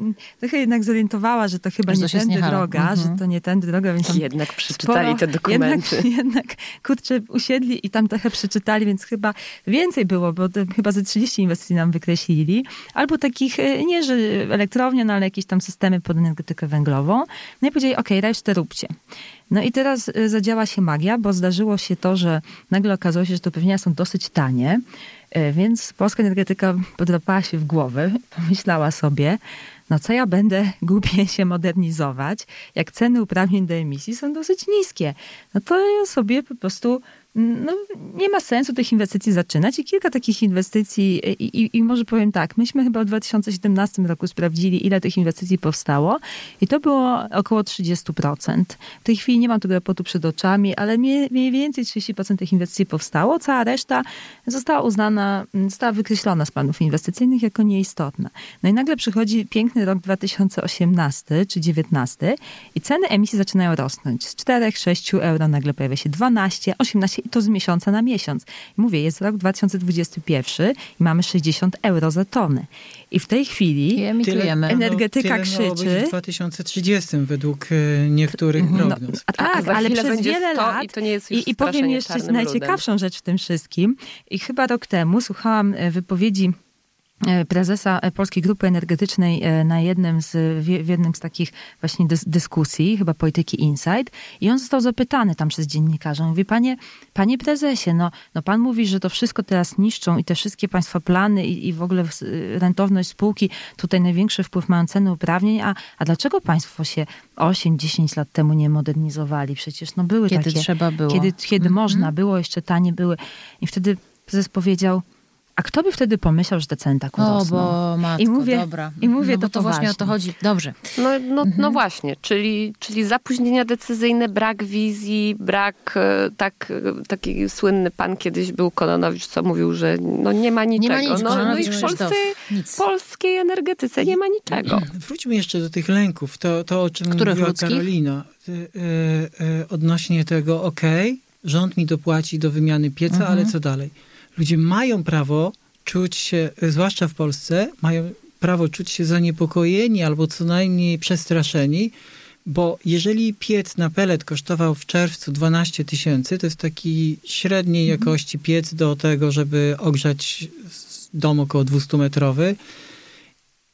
trochę jednak zorientowała, że to chyba Że nie tędy droga, Mhm. że to nie tędy droga, więc Jednak przeczytali sporo- te dokumenty. Jednak, jednak, kurczę, usiedli i tam trochę przeczytali, więc chyba więcej było, bo chyba ze 30 inwestycji inwestycji nam wykreślili, albo takich, e, nie że elektrownia, no ale jakieś tam systemy pod energetykę węglową. No i powiedzieli, okej, okay, resztę róbcie. No i teraz e, zadziała się magia, bo zdarzyło się to, że nagle okazało się, że te uprawnienia są dosyć tanie, e, więc polska energetyka podrapała się w głowę, pomyślała sobie, no co ja będę głupie się modernizować, jak ceny uprawnień do emisji są dosyć niskie. No to ja sobie po prostu no, nie ma sensu tych inwestycji zaczynać i kilka takich inwestycji i, i, i, może powiem tak, myśmy chyba w 2017 roku sprawdzili, ile tych inwestycji powstało i to było około 30%. W tej chwili nie mam tego raportu przed oczami, ale mniej, mniej więcej 30% tych inwestycji powstało, cała reszta została uznana, została wykreślona z planów inwestycyjnych jako nieistotna. No i nagle przychodzi piękny rok 2018 czy 2019 i ceny emisji zaczynają rosnąć. Z 4-6 euro nagle pojawia się 12, 18 i to z miesiąca na miesiąc. Mówię, jest rok 2021 i mamy 60 euro za tonę. I w tej chwili tyle, energetyka no, krzyczy. W 2030 według e, niektórych no, prognoz. A tak, ale przez wiele lat. I, to nie jest i, i powiem jeszcze najciekawszą rzecz w tym wszystkim. I chyba rok temu słuchałam e, wypowiedzi E, prezesa Polskiej Grupy Energetycznej e, na jednym z, w jednym z takich właśnie dys dyskusji, chyba Polityki Insight, i on został zapytany tam przez dziennikarza. Mówi, panie, panie prezesie, no, no pan mówi, że to wszystko teraz niszczą i te wszystkie państwa plany i, i w ogóle rentowność spółki, tutaj największy wpływ mają ceny uprawnień, a, a dlaczego państwo się 8-10 lat temu nie modernizowali? Przecież no były kiedy takie... Kiedy trzeba było. Kiedy, kiedy mm -hmm. można było, jeszcze tanie były. I wtedy prezes powiedział, a kto by wtedy pomyślał, że te ceny tak urosną? O, bo matko, I mówię, dobra. I mówię, no, to, to właśnie o to chodzi. Dobrze. No, no, mhm. no właśnie, czyli, czyli zapóźnienia decyzyjne, brak wizji, brak, e, tak, e, taki słynny pan kiedyś był Kononowicz, co mówił, że no nie ma niczego. Nie ma nic, no, no i w Polsce, polskiej energetyce nie ma niczego. Wróćmy jeszcze do tych lęków, to, to o czym Których mówiła ludzkich? Karolina. Y, y, y, odnośnie tego, okej, okay, rząd mi dopłaci do wymiany pieca, mhm. ale co dalej? Ludzie mają prawo czuć się, zwłaszcza w Polsce, mają prawo czuć się zaniepokojeni albo co najmniej przestraszeni, bo jeżeli piec na pelet kosztował w czerwcu 12 tysięcy, to jest taki średniej mhm. jakości piec do tego, żeby ogrzać dom około 200-metrowy,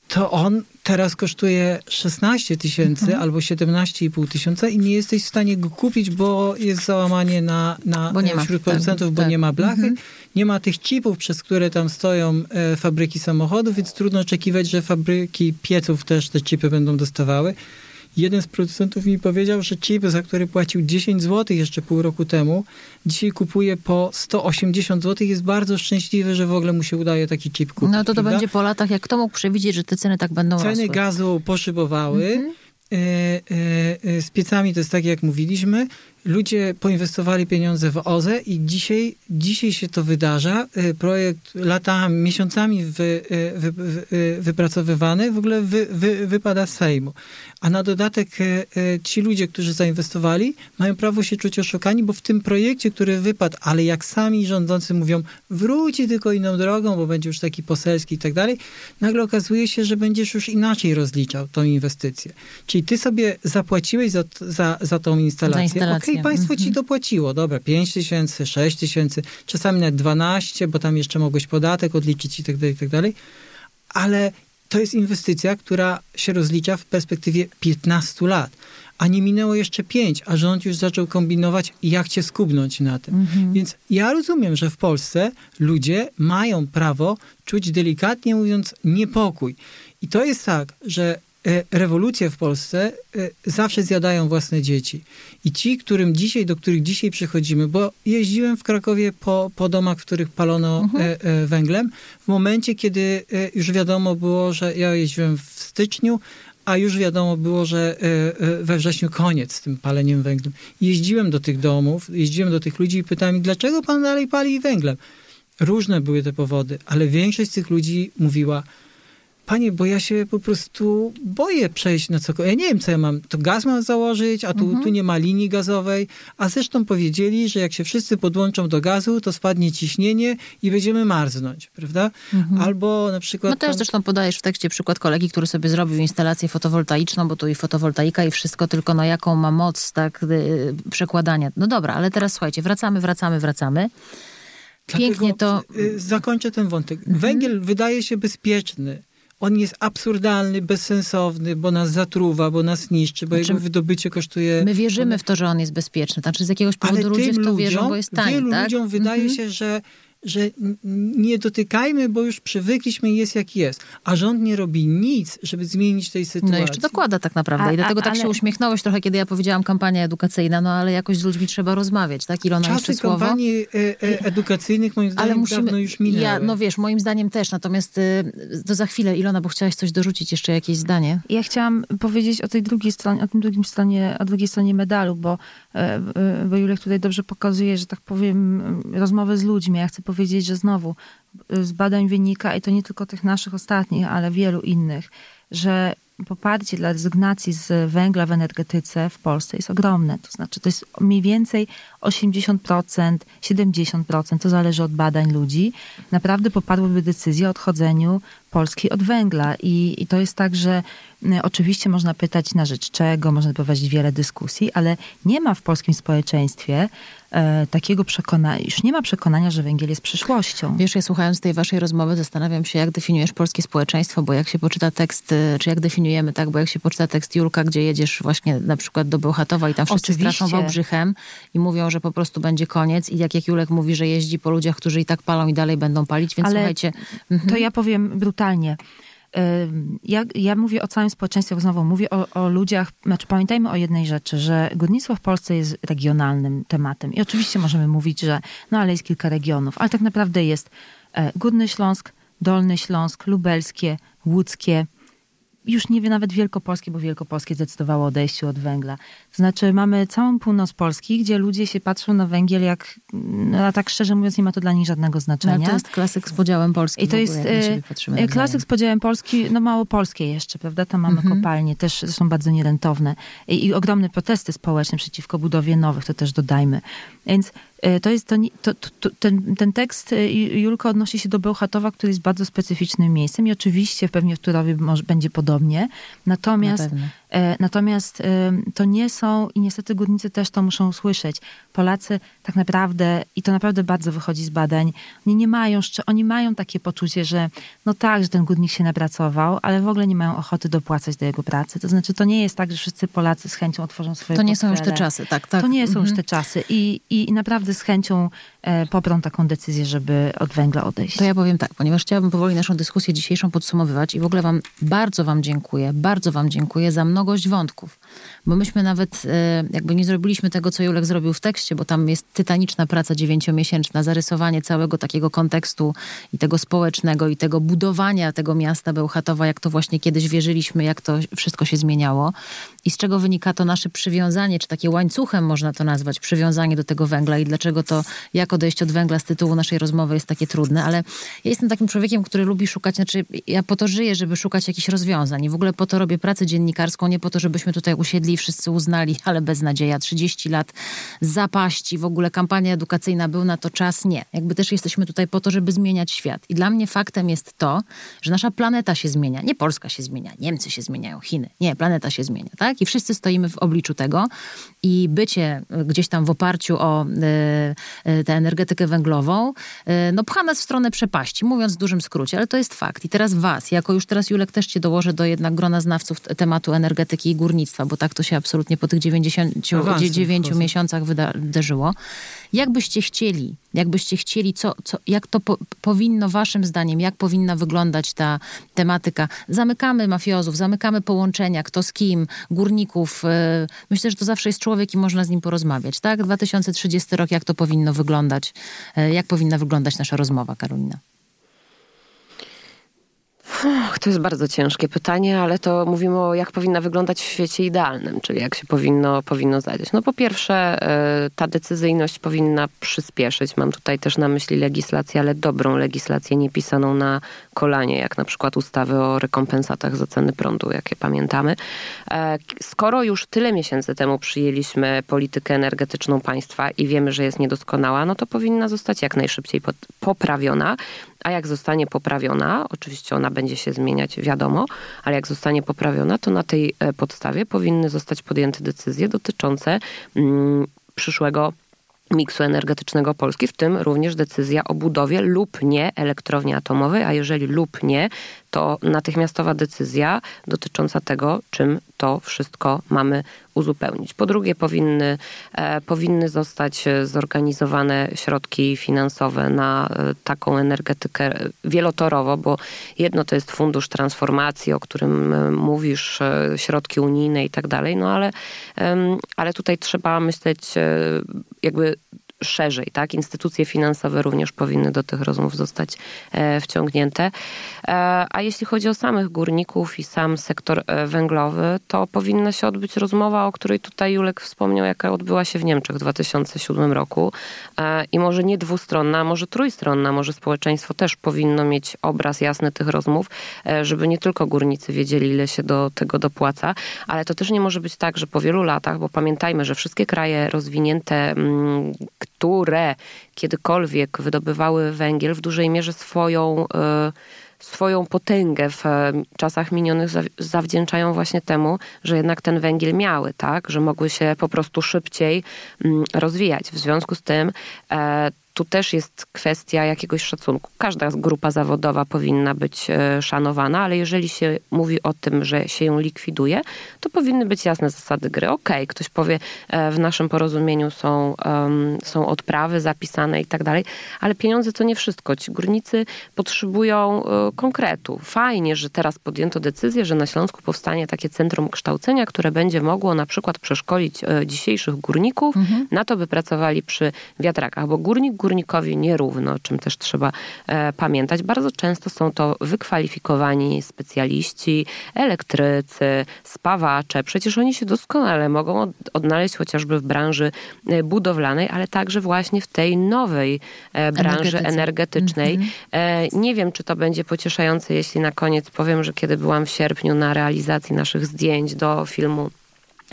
to on teraz kosztuje 16 tysięcy mhm. albo 17,5 tysiąca i nie jesteś w stanie go kupić, bo jest załamanie na, na bo wśród producentów, bo tak. nie ma blachy. Mhm. Nie ma tych chipów, przez które tam stoją e, fabryki samochodów, więc trudno oczekiwać, że fabryki pieców też te chipy będą dostawały jeden z producentów mi powiedział, że chip, za który płacił 10 zł jeszcze pół roku temu, dzisiaj kupuje po 180 zł i jest bardzo szczęśliwy, że w ogóle mu się udaje taki chip kupić. No to to prawda? będzie po latach, jak kto mógł przewidzieć, że te ceny tak będą Ceny rosły? gazu poszybowały. E, e, z piecami to jest tak, jak mówiliśmy ludzie poinwestowali pieniądze w OZE i dzisiaj, dzisiaj się to wydarza. E, projekt latami, miesiącami wy, e, wy, wy, e, wypracowywany w ogóle wy, wypada z Sejmu. A na dodatek ci ludzie, którzy zainwestowali, mają prawo się czuć oszukani, bo w tym projekcie, który wypadł, ale jak sami rządzący mówią, wróci tylko inną drogą, bo będzie już taki poselski i tak dalej, nagle okazuje się, że będziesz już inaczej rozliczał tą inwestycję. Czyli ty sobie zapłaciłeś za, za, za tą instalację. Za Okej, okay, państwo ci mhm. dopłaciło, dobra, 5 tysięcy, 6 tysięcy, czasami nawet 12, bo tam jeszcze mogłeś podatek odliczyć i tak dalej, i tak dalej. Ale to jest inwestycja, która się rozlicza w perspektywie 15 lat. A nie minęło jeszcze 5, a rząd już zaczął kombinować, jak cię skubnąć na tym. Mhm. Więc ja rozumiem, że w Polsce ludzie mają prawo czuć delikatnie mówiąc niepokój. I to jest tak, że rewolucje w Polsce e, zawsze zjadają własne dzieci. I ci, którym dzisiaj, do których dzisiaj przychodzimy, bo jeździłem w Krakowie po, po domach, w których palono mhm. E, węglem, w momencie, kiedy już wiadomo było, że ja jeździłem w styczniu, a już wiadomo było, że we wrześniu koniec z tym paleniem węglem. Jeździłem do tych domów, jeździłem do tych ludzi i pytałem dlaczego pan dalej pali węglem? Różne były te powody, ale większość z tych ludzi mówiła, Panie, bo ja się po prostu boję przejść na cokolwiek. Ja nie wiem, co ja mam. To gaz mam założyć, a tu, mhm. tu nie ma linii gazowej. A zresztą powiedzieli, że jak się wszyscy podłączą do gazu, to spadnie ciśnienie i będziemy marznąć, prawda? Mhm. Albo na przykład... No też tam... zresztą podajesz w tekście przykład kolegi, który sobie zrobił instalację fotowoltaiczną, bo tu i fotowoltaika i wszystko, tylko no jaką ma moc, tak, przekładania. No dobra, ale teraz słuchajcie, wracamy, wracamy, wracamy. Pięknie to... Y, zakończę ten wątek. Mhm. Węgiel wydaje się bezpieczny. On jest absurdalny, bezsensowny, bo nas zatruwa, bo nas niszczy, bo znaczy, jego wydobycie kosztuje... My wierzymy w to, że on jest bezpieczny. Znaczy z jakiegoś powodu ludzie w to ludziom, wierzą, bo jest tani, Wielu tak? ludziom wydaje mhm. się, że że nie dotykajmy, bo już przywykliśmy jest jak jest. A rząd nie robi nic, żeby zmienić tej sytuacji. No jeszcze dokłada tak naprawdę. A, I dlatego a, tak ale... się uśmiechnąłeś trochę, kiedy ja powiedziałam kampania edukacyjna, no ale jakoś z ludźmi trzeba rozmawiać, tak? Ilona, Czasy jeszcze kampanii e, e, edukacyjnych moim zdaniem ale musimy, dawno już minęły. Ja, no wiesz, moim zdaniem też, natomiast y, to za chwilę, Ilona, bo chciałaś coś dorzucić, jeszcze jakieś zdanie. Ja chciałam powiedzieć o tej drugiej stronie, o tym drugim stronie, o drugiej stronie medalu, bo, bo Julek tutaj dobrze pokazuje, że tak powiem, rozmowy z ludźmi. Ja chcę powiedzieć, że znowu z badań wynika, i to nie tylko tych naszych ostatnich, ale wielu innych, że poparcie dla rezygnacji z węgla w energetyce w Polsce jest ogromne. To znaczy, to jest mniej więcej 80%, 70%, to zależy od badań ludzi, naprawdę poparłyby decyzję o odchodzeniu Polski od węgla. I, I to jest tak, że oczywiście można pytać na rzecz czego, można prowadzić wiele dyskusji, ale nie ma w polskim społeczeństwie e, takiego przekonania, już nie ma przekonania, że węgiel jest przyszłością. Wiesz, ja słuchając tej waszej rozmowy zastanawiam się, jak definiujesz polskie społeczeństwo, bo jak się poczyta tekst, y, czy jak definiujemy, tak, bo jak się poczyta tekst Julka, gdzie jedziesz właśnie na przykład do Bełchatowa i tam wszyscy Oczywiście. straszą Wałbrzychem i mówią, że po prostu będzie koniec i jak, jak Julek mówi, że jeździ po ludziach, którzy i tak palą i dalej będą palić, więc Ale słuchajcie... Mhm. To ja powiem brutalnie. Ja, ja mówię o całym społeczeństwie, znowu mówię o, o, ludziach, znaczy pamiętajmy o jednej rzeczy, że górnictwo w Polsce jest regionalnym tematem i oczywiście możemy mówić, że no ale jest kilka regionów, ale tak naprawdę jest e, Górny Śląsk, Dolny Śląsk, Lubelskie, Łódzkie, już nie wie nawet Wielkopolskie, bo Wielkopolskie zdecydowało o odejściu od węgla. To znaczy mamy całą północ Polski, gdzie ludzie się patrzą na węgiel jak, no, a tak szczerze mówiąc nie ma to dla nich żadnego znaczenia. No, to jest klasyk z podziałem Polski. I to jest e, klasyk z podziałem Polski, no mało polskie jeszcze, prawda? Tam mamy mhm. kopalnie, też zresztą bardzo nierentowne. I, I ogromne protesty społeczne przeciwko budowie nowych, to też dodajmy. Więc E, to jest to, to, to, ten, ten tekst e, Julka odnosi się do Bełchatowa, który jest bardzo specyficznym miejscem i oczywiście pewnie w Turowie może, będzie podobnie. Natomiast, e, natomiast e, to nie są i niestety górnicy też to muszą usłyszeć. Polacy tak naprawdę, i to naprawdę bardzo wychodzi z badań, oni nie mają, oni mają takie poczucie, że no tak, że ten górnik się napracował, ale w ogóle nie mają ochoty dopłacać do jego pracy. To znaczy, to nie jest tak, że wszyscy Polacy z chęcią otworzą swoje To nie są już te czasy, tak, tak. To nie są mhm. już te czasy i, i naprawdę naprawdę z chęcią e, poprą taką decyzję, żeby od węgla odejść. To ja powiem tak, ponieważ chciałabym powoli naszą dyskusję dzisiejszą podsumowywać i w ogóle wam bardzo wam dziękuję, bardzo wam dziękuję za mnogość wątków, bo myśmy nawet e, jakby nie zrobiliśmy tego, co Julek zrobił w tekście, bo tam jest tytaniczna praca dziewięciomiesięczna, zarysowanie całego takiego kontekstu i tego społecznego i tego budowania tego miasta Bełchatowa, jak to właśnie kiedyś wierzyliśmy, jak to wszystko się zmieniało i z czego wynika to nasze przywiązanie, czy takie łańcuchem można to nazwać, przywiązanie do tego węgla i dlaczego to, jak odejść od węgla z tytułu naszej rozmowy jest takie trudne, ale ja jestem takim człowiekiem, który lubi szukać, znaczy ja po to żyję, żeby szukać jakichś rozwiązań i w ogóle po to robię pracę dziennikarską, nie po to, żebyśmy tutaj usiedli i wszyscy uznali, ale bez nadzieja, 30 lat zapaści, w ogóle kampania edukacyjna, był na to czas, nie. Jakby też jesteśmy tutaj po to, żeby zmieniać świat. I dla mnie faktem jest to, że nasza planeta się zmienia. Nie Polska się zmienia, Niemcy się zmieniają, Chiny. Nie, planeta się zmienia, tak? I wszyscy stoimy w obliczu tego i bycie gdzieś tam w oparciu o y, tę energetykę węglową, y, no pcha nas w stronę przepaści, mówiąc w dużym skrócie, ale to jest fakt. I teraz was, jako już teraz Julek też cię dołożę do jednak grona znawców tematu energetyki i górnictwa, bo tak to się absolutnie po tych 99 miesiącach wydarzyło. Jak byście chcieli, jakbyście chcieli, co, co, jak to po, powinno waszym zdaniem, jak powinna wyglądać ta tematyka? Zamykamy mafiozów, zamykamy połączenia, kto z kim, górników. E, myślę, że to zawsze jest człowiek i można z nim porozmawiać, tak? 2030 rok, jak to powinno wyglądać? E, jak powinna wyglądać nasza rozmowa, Karolina? To jest bardzo ciężkie pytanie, ale to mówimy o jak powinna wyglądać w świecie idealnym, czyli jak się powinno, powinno zadziać. No po pierwsze, e, ta decyzyjność powinna przyspieszyć. Mam tutaj też na myśli legislację, ale dobrą legislację, nie pisaną na kolanie, jak na przykład ustawy o rekompensatach za ceny prądu, jakie pamiętamy. E, skoro już tyle miesięcy temu przyjęliśmy politykę energetyczną państwa i wiemy, że jest niedoskonała, no to powinna zostać jak najszybciej poprawiona a jak zostanie poprawiona, oczywiście ona będzie się zmieniać, wiadomo, ale jak zostanie poprawiona, to na tej e, podstawie powinny zostać podjęte decyzje dotyczące mm, przyszłego miksu energetycznego Polski, w tym również decyzja o budowie lub nie elektrowni atomowej, a jeżeli lub nie, to natychmiastowa decyzja dotycząca tego, czym to wszystko mamy uzupełnić. Po drugie, powinny, e, powinny zostać zorganizowane środki finansowe na e, taką energetykę wielotorowo, bo jedno to jest fundusz transformacji, o którym e, mówisz, e, środki unijne i tak dalej, no ale, ale tutaj trzeba myśleć e, jakby szerzej, tak? Instytucje finansowe również powinny do tych rozmów zostać e, wciągnięte. E, a jeśli chodzi o samych górników i sam sektor e, węglowy, to powinna się odbyć rozmowa, o której tutaj Julek wspomniał, jaka odbyła się w Niemczech w 2007 roku. I może nie dwustronna, może trójstronna, może społeczeństwo też powinno mieć obraz jasny tych rozmów, żeby nie tylko górnicy wiedzieli, ile się do tego dopłaca, ale to też nie może być tak, że po wielu latach, bo pamiętajmy, że wszystkie kraje rozwinięte, mm, które kiedykolwiek wydobywały węgiel, w dużej mierze swoją, e, swoją potęgę w e, czasach minionych zawdzięczają właśnie temu, że jednak ten węgiel miały, tak? Że mogły się po prostu szybciej mm, rozwijać. W związku z tym e, tu też jest kwestia jakiegoś szacunku. Każda grupa zawodowa powinna być e, szanowana, ale jeżeli się mówi o tym, że się ją likwiduje, to powinny być jasne zasady gry. Okej, okay, ktoś powie, e, w naszym porozumieniu są, um, są odprawy zapisane i tak dalej, ale pieniądze to nie wszystko. Ci górnicy potrzebują um, konkretu. Fajnie, że teraz podjęto decyzję, że na Śląsku powstanie takie centrum kształcenia, które będzie mogło na przykład przeszkolić dzisiejszych górników mhm. na to, by pracowali przy wiatrakach, bo górnik górnikowi nierówno, o czym też trzeba e, pamiętać. Bardzo często są to wykwalifikowani specjaliści, elektrycy, spawacze. Przecież oni się doskonale mogą od, odnaleźć chociażby w branży e, budowlanej, ale także właśnie w tej nowej e, branży energetycznej. Mm -hmm. Nie wiem, czy to będzie pocieszające, jeśli na koniec powiem, że kiedy byłam w sierpniu na realizacji naszych zdjęć do filmu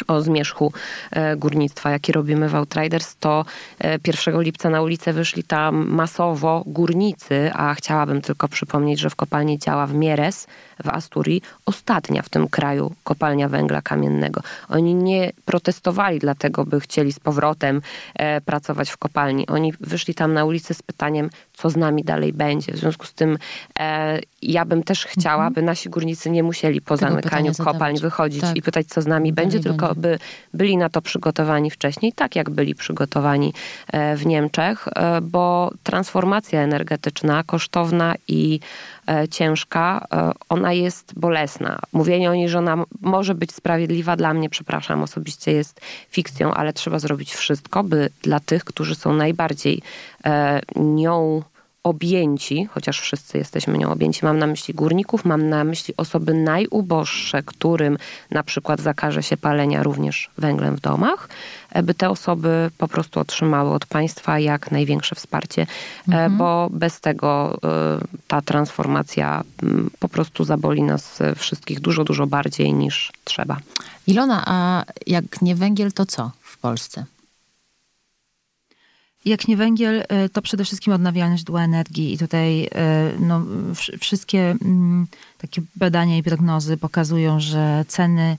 o zmierzchu e, górnictwa, jaki robimy w Outriders, to 1 e, lipca na ulicę wyszli tam masowo górnicy, a chciałabym tylko przypomnieć, że w kopalni działa w Mieres w Asturii ostatnia w tym kraju kopalnia węgla kamiennego. Oni nie protestowali dlatego, by chcieli z powrotem e, pracować w kopalni. Oni wyszli tam na ulicę z pytaniem, co z nami dalej będzie. W związku z tym ja bym też chciała, mhm. by nasi górnicy nie musieli po Tego zamykaniu kopalń wychodzić tak. i pytać, co z nami będzie, będzie, tylko by byli na to przygotowani wcześniej, tak jak byli przygotowani e, w Niemczech, e, bo transformacja energetyczna, kosztowna i E, ciężka, ona jest bolesna. Mówienie o niej, że ona może być sprawiedliwa, dla mnie, przepraszam, osobiście jest fikcją, ale trzeba zrobić wszystko, by dla tych, którzy są najbardziej nią objęci, chociaż wszyscy jesteśmy nią objęci, mam na myśli górników, mam na myśli osoby najuboższe, którym na przykład zakaże się palenia również węglem w domach, e, by te osoby po prostu otrzymały od państwa jak największe wsparcie, e, mhm. bo bez tego e, ta transformacja po prostu zaboli nas wszystkich dużo, dużo bardziej niż trzeba. Ilona, a jak nie węgiel, to co w Polsce? Jak nie węgiel, e, to przede wszystkim odnawialne źródła energii i tutaj e, no, wszystkie mm, takie badania i prognozy pokazują, że ceny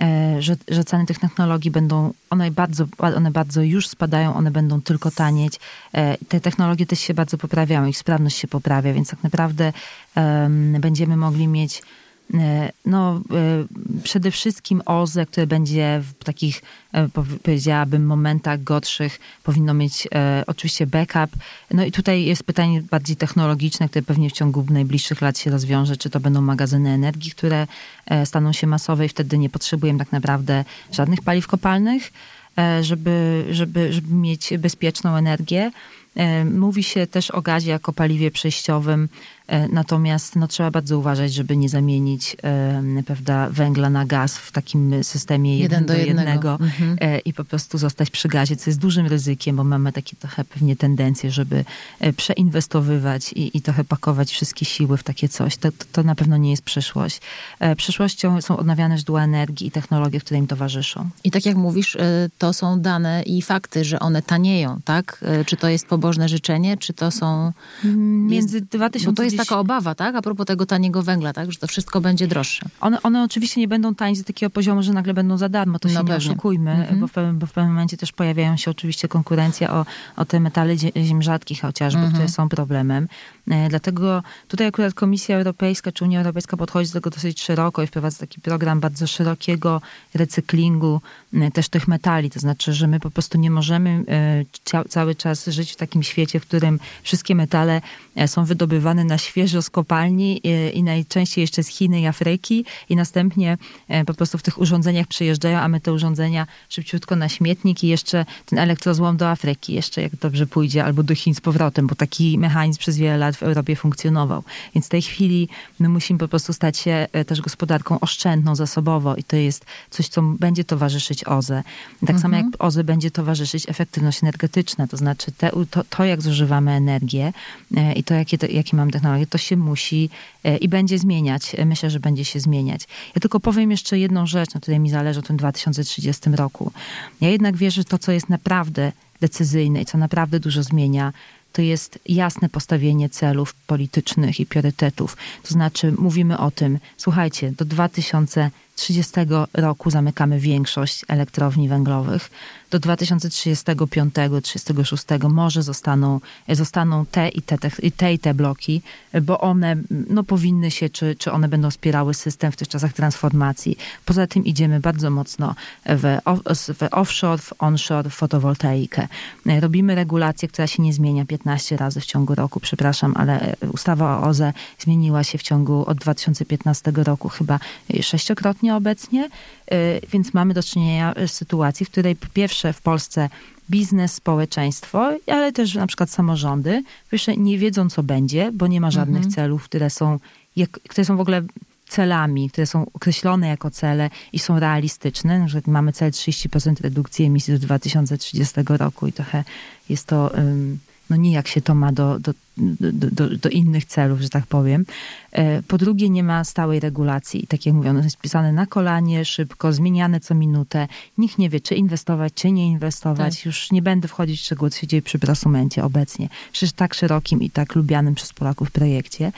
e, że, że ceny tych technologii będą, one bardzo, one bardzo już spadają, one będą tylko tanieć. Te technologie też się bardzo poprawiają, ich sprawność się poprawia, więc tak naprawdę będziemy mogli mieć no, e, przede wszystkim OZE, które będzie w takich, e, powiedziałabym, momentach gorszych, powinno mieć oczywiście backup. No i tutaj jest pytanie bardziej technologiczne, które pewnie w ciągu najbliższych lat się rozwiąże, czy to będą magazyny energii, które staną się masowe i wtedy nie potrzebujemy tak naprawdę żadnych paliw kopalnych, żeby, żeby, żeby mieć bezpieczną energię. Mówi się też o gazie jako paliwie przejściowym. E, natomiast no, trzeba bardzo uważać, żeby nie zamienić prawda, węgla na gaz w takim systemie jeden, jeden do, jednego, jednego mhm. e, i po prostu zostać przy gazie, co jest dużym ryzykiem, bo mamy takie trochę pewnie tendencje, żeby e, przeinwestowywać i, i trochę pakować wszystkie siły w takie coś. To, to, to na pewno nie jest przyszłość. Przyszłością są odnawialne źródła energii i technologie, które im towarzyszą. I tak jak mówisz, to są dane i fakty, że one tanieją, tak? Czy to jest pobożne życzenie, czy to są... Między 2000... Taka obawa, tak? A propos tego taniego węgla, tak? Że to wszystko będzie droższe. One, one oczywiście nie będą tańsze z takiego poziomu, że nagle będą za darmo, to się No nie pewnie. oszukujmy, Mhm. bo, w pewnym, bo w pewnym momencie też pojawiają się oczywiście konkurencja o, o te metale zie- ziem rzadkich chociażby, Mhm. które są problemem. E, Dlatego tutaj akurat Komisja Europejska czy Unia Europejska podchodzi do tego dosyć szeroko i wprowadza taki program bardzo szerokiego recyklingu też tych metali. To znaczy, że my po prostu nie możemy cia- cały czas żyć w takim świecie, w którym wszystkie metale e, są wydobywane na świeżo z kopalni e, i najczęściej jeszcze z Chiny i Afryki i następnie e, po prostu w tych urządzeniach przyjeżdżają, a my te urządzenia szybciutko na śmietnik i jeszcze ten elektrozłom do Afryki, jeszcze jak dobrze pójdzie, albo do Chin z powrotem, bo taki mechanizm przez wiele lat w Europie funkcjonował. Więc w tej chwili my musimy po prostu stać się e, też gospodarką oszczędną, zasobowo i to jest coś, co będzie towarzyszyć OZE. Tak samo jak OZE będzie towarzyszyć efektywność energetyczna, to znaczy te, to, to, jak zużywamy energię e, i to, jakie, jakie mamy technologie, to się musi e, i będzie zmieniać. E, Myślę, że będzie się zmieniać. Ja tylko powiem jeszcze jedną rzecz, na której mi zależy o tym 2030 roku. Ja jednak wierzę, że to, co jest naprawdę decyzyjne i co naprawdę dużo zmienia, to jest jasne postawienie celów politycznych i priorytetów. To znaczy, mówimy o tym, słuchajcie, do 2030 roku zamykamy większość elektrowni węglowych. Do 2035-36 może zostaną, zostaną te, i te, te, i te bloki, bo one no, powinny się, czy, czy one będą wspierały system w tych czasach transformacji. Poza tym idziemy bardzo mocno w, w offshore, w onshore, w fotowoltaikę. Robimy regulację, która się nie zmienia 15 razy w ciągu roku, przepraszam, ale ustawa o OZE zmieniła się w ciągu od 2015 roku chyba sześciokrotnie obecnie, Y, więc mamy do czynienia z sytuacji, w której po pierwsze w Polsce biznes, społeczeństwo, ale też na przykład samorządy, wysze nie wiedzą, co będzie, bo nie ma żadnych celów, które są, jak, które są w ogóle celami, które są określone jako cele i są realistyczne. Na przykład mamy cel 30% redukcji emisji do 2030 roku i trochę jest to ym, no nijak się to ma do, do, do, do, innych celów, że tak powiem. E, Po drugie, nie ma stałej regulacji. Tak jak mówię, ono jest pisane na kolanie, szybko, zmieniane co minutę. Nikt nie wie, czy inwestować, czy nie inwestować. Już nie będę wchodzić w szczegóły, co się dzieje przy prosumencie obecnie. Przecież tak szerokim i tak lubianym przez Polaków projekcie.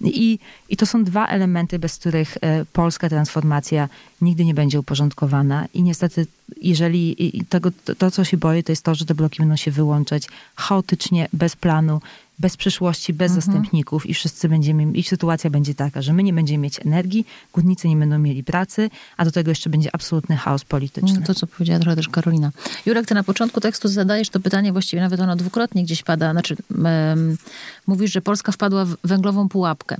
I, I to są dwa elementy, bez których e, polska transformacja nigdy nie będzie uporządkowana. I niestety, jeżeli i- tego, to, to, co się boję, to jest to, że te bloki będą się wyłączać chaotycznie, bez planu, bez przyszłości, bez zastępników i wszyscy będziemy, i sytuacja będzie taka, że my nie będziemy mieć energii, górnicy nie będą mieli pracy, a do tego jeszcze będzie absolutny chaos polityczny. No to, co powiedziała trochę też Karolina. Jurek, ty na początku tekstu zadajesz to pytanie, właściwie nawet ono dwukrotnie gdzieś pada. Znaczy, mówisz, że Polska wpadła w węglową pułapkę.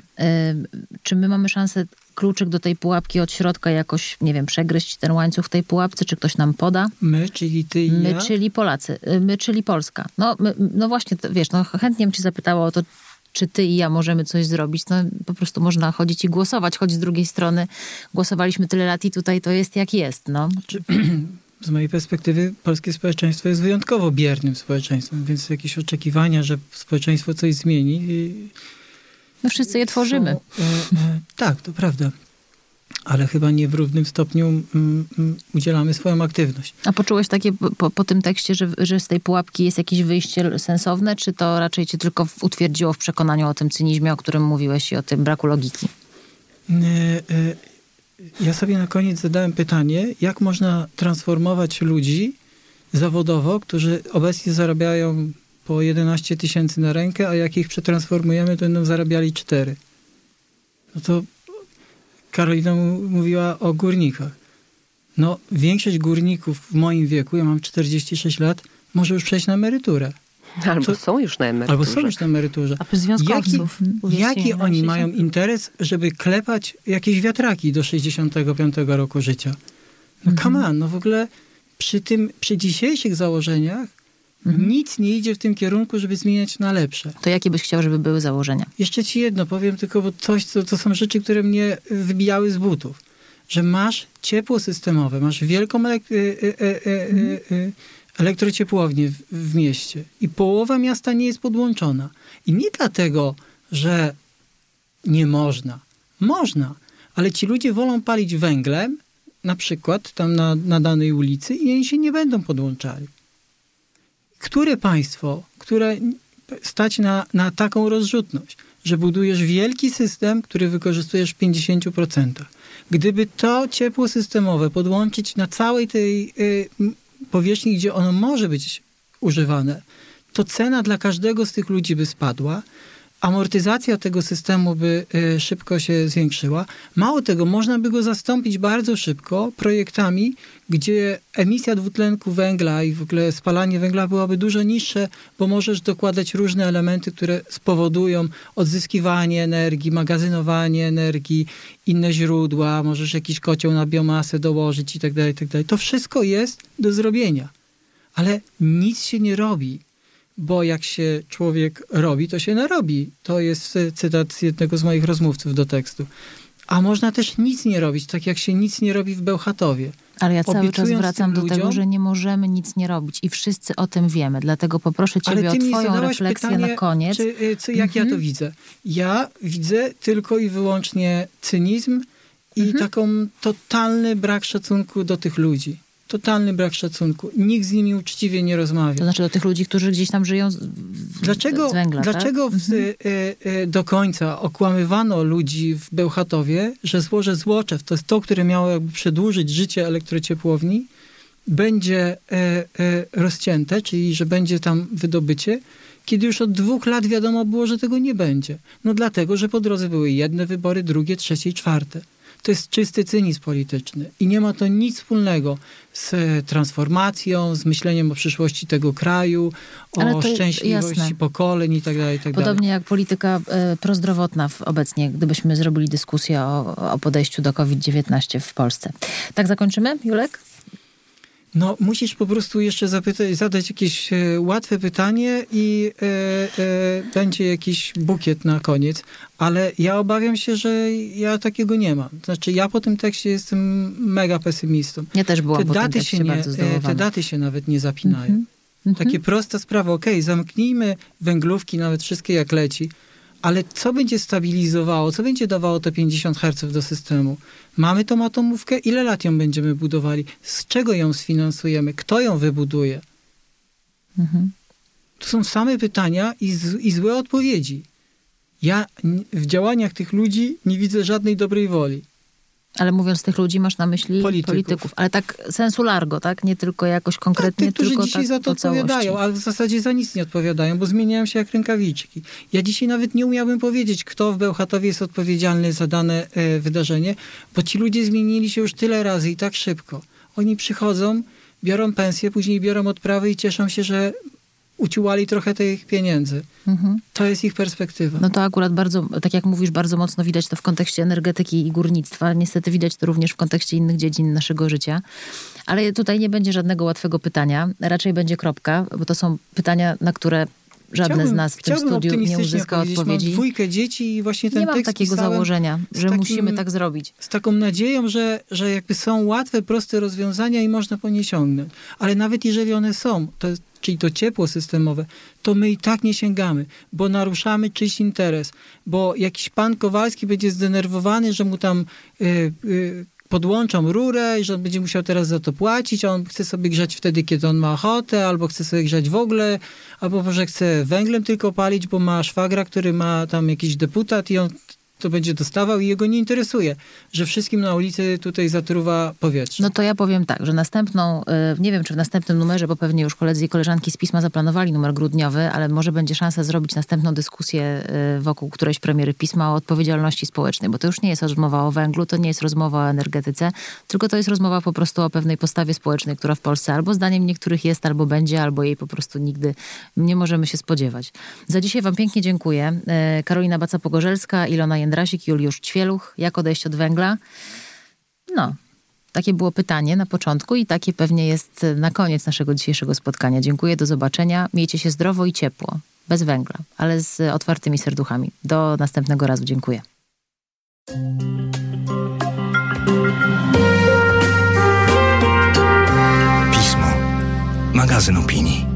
Czy my mamy szansę kluczyk do tej pułapki od środka jakoś, nie wiem, przegryźć ten łańcuch w tej pułapce, czy ktoś nam poda? My, czyli ty i My, ja. czyli Polacy. Y, My, czyli Polska. No, my, no właśnie, to, wiesz, no, chętnie bym cię zapytała o to, czy ty i ja możemy coś zrobić. No, po prostu można chodzić i głosować, choć z drugiej strony głosowaliśmy tyle lat i tutaj to jest jak jest. No. Z mojej perspektywy polskie społeczeństwo jest wyjątkowo biernym społeczeństwem, więc jakieś oczekiwania, że społeczeństwo coś zmieni. No wszyscy je tworzymy. Są, e, e, tak, to prawda. Ale chyba nie w równym stopniu mm, mm, udzielamy swoją aktywność. A poczułeś takie po- po, tym tekście, że, że z tej pułapki jest jakieś wyjście sensowne, czy to raczej cię tylko utwierdziło w przekonaniu o tym cynizmie, o którym mówiłeś i o tym braku logiki? E, Ja sobie na koniec zadałem pytanie, jak można transformować ludzi zawodowo, którzy obecnie zarabiają po 11 tysięcy na rękę, a jak ich przetransformujemy, to będą zarabiali 4. No to Karolina mówiła o górnikach. No, większość górników w moim wieku, ja mam 46 lat, może już przejść na emeryturę. Albo To- są już na emeryturze. Albo są już na emeryturze. A związkowców? Jaki, uwierzcie jaki oni mają interes, żeby klepać jakieś wiatraki do 65 roku życia? No Mhm. come on, no w ogóle przy, tym, przy dzisiejszych założeniach Mhm. nic nie idzie w tym kierunku, żeby zmieniać na lepsze. To jakie byś chciał, żeby były założenia? Jeszcze ci jedno powiem, tylko bo coś, co, to są rzeczy, które mnie wybijały z butów. Że masz ciepło systemowe, masz wielką elek- e, e, e, e, e, elektrociepłownię w, w mieście i połowa miasta nie jest podłączona. I nie dlatego, że nie można. Można, ale ci ludzie wolą palić węglem, na przykład tam na, na danej ulicy i oni się nie będą podłączali. Które państwo, które stać na, na taką rozrzutność, że budujesz wielki system, który wykorzystujesz w 50%. Gdyby to ciepło systemowe podłączyć na całej tej y, powierzchni, gdzie ono może być używane, to cena dla każdego z tych ludzi by spadła, amortyzacja tego systemu by y, szybko się zwiększyła. Mało tego, można by go zastąpić bardzo szybko projektami, gdzie emisja dwutlenku węgla i w ogóle spalanie węgla byłaby dużo niższe, bo możesz dokładać różne elementy, które spowodują odzyskiwanie energii, magazynowanie energii, inne źródła, możesz jakiś kocioł na biomasę dołożyć i tak dalej, tak. To wszystko jest do zrobienia, ale nic się nie robi bo jak się człowiek robi, to się narobi. To jest cytat z jednego z moich rozmówców do tekstu. A można też nic nie robić, tak jak się nic nie robi w Bełchatowie. Ale ja cały czas wracam do ludziom, tego, że nie możemy nic nie robić i wszyscy o tym wiemy. Dlatego poproszę ciebie o twoją refleksję pytanie, na koniec. Czy, co, jak mhm. ja to widzę? Ja widzę tylko i wyłącznie cynizm i mhm. taką totalny brak szacunku do tych ludzi totalny brak szacunku. Nikt z nimi uczciwie nie rozmawia. To znaczy do tych ludzi, którzy gdzieś tam żyją z, dlaczego, z węgla, Dlaczego tak? w, mhm. e, e, do końca okłamywano ludzi w Bełchatowie, że złoże Złoczew, to jest to, które miało jakby przedłużyć życie elektrociepłowni, będzie e, rozcięte, czyli że będzie tam wydobycie, kiedy już od dwóch lat wiadomo było, że tego nie będzie. No dlatego, że po drodze były jedne wybory, drugie, trzecie i czwarte. To jest czysty cynizm polityczny i nie ma to nic wspólnego z transformacją, z myśleniem o przyszłości tego kraju, o szczęśliwości jasne. pokoleń i tak dalej, tak Podobnie jak polityka e, prozdrowotna w, obecnie, gdybyśmy zrobili dyskusję o, o podejściu do COVID-19 w Polsce. Tak zakończymy, Julek? No, musisz po prostu jeszcze zapytać, zadać jakieś e, łatwe pytanie i e, e, będzie jakiś bukiet na koniec, ale ja obawiam się, że ja takiego nie mam. Znaczy, ja po tym tekście jestem mega pesymistą. Ja też byłam te po daty się nie, e, Te daty się nawet nie zapinają. Mm -hmm. Takie prosta sprawa, okej, okay, zamknijmy węglówki, nawet wszystkie jak leci, ale co będzie stabilizowało, co będzie dawało te 50 Hz do systemu? Mamy tą atomówkę, ile lat ją będziemy budowali? Z czego ją sfinansujemy? Kto ją wybuduje? Mhm. To są same pytania i, z, i złe odpowiedzi. Ja w działaniach tych ludzi nie widzę żadnej dobrej woli. Ale mówiąc tych ludzi, masz na myśli polityków. polityków. Ale tak sensu largo, tak? Nie tylko jakoś konkretnie, tak, którzy tylko dzisiaj tak za to odpowiadają, ale w zasadzie za nic nie odpowiadają, bo zmieniają się jak rękawiczki. Ja dzisiaj nawet nie umiałbym powiedzieć, kto w Bełchatowie jest odpowiedzialny za dane e, wydarzenie, bo ci ludzie zmienili się już tyle razy i tak szybko. Oni przychodzą, biorą pensję, później biorą odprawy i cieszą się, że uciułali trochę tych pieniędzy. Mhm. To jest ich perspektywa. No to akurat bardzo, tak jak mówisz, bardzo mocno widać to w kontekście energetyki i górnictwa. Niestety widać to również w kontekście innych dziedzin naszego życia. Ale tutaj nie będzie żadnego łatwego pytania. Raczej będzie kropka, bo to są pytania, na które żadne chciałbym, z nas w tym studiu nie uzyska odpowiedzi. Mam dwójkę dzieci i właśnie ten nie tekst mam takiego założenia, że takim, musimy tak zrobić. Z taką nadzieją, że, że jakby są łatwe, proste rozwiązania i można po nie sięgnąć. Ale nawet jeżeli one są, to czyli to ciepło systemowe, to my i tak nie sięgamy, bo naruszamy czyjś interes, bo jakiś pan Kowalski będzie zdenerwowany, że mu tam y, y, podłączą rurę i że on będzie musiał teraz za to płacić, a on chce sobie grzać wtedy, kiedy on ma ochotę, albo chce sobie grzać w ogóle, albo może chce węglem tylko palić, bo ma szwagra, który ma tam jakiś deputat i on to będzie dostawał i jego nie interesuje, że wszystkim na ulicy tutaj zatruwa powietrze. No to ja powiem tak, że następną, e, nie wiem czy w następnym numerze, bo pewnie już koledzy i koleżanki z Pisma zaplanowali numer grudniowy, ale może będzie szansa zrobić następną dyskusję e, wokół którejś premiery Pisma o odpowiedzialności społecznej, bo to już nie jest rozmowa o węglu, to nie jest rozmowa o energetyce, tylko to jest rozmowa po prostu o pewnej postawie społecznej, która w Polsce albo zdaniem niektórych jest, albo będzie, albo jej po prostu nigdy nie możemy się spodziewać. Za dzisiaj wam pięknie dziękuję. E, Karolina Baca-Pogorzelska, Ilona Jędrasik, Juliusz Ćwieluch. Jak odejść od węgla? No, takie było pytanie na początku i takie pewnie jest na koniec naszego dzisiejszego spotkania. Dziękuję, do zobaczenia. Miejcie się zdrowo i ciepło. Bez węgla, ale z otwartymi serduchami. Do następnego razu. Dziękuję. Pismo. Magazyn opinii.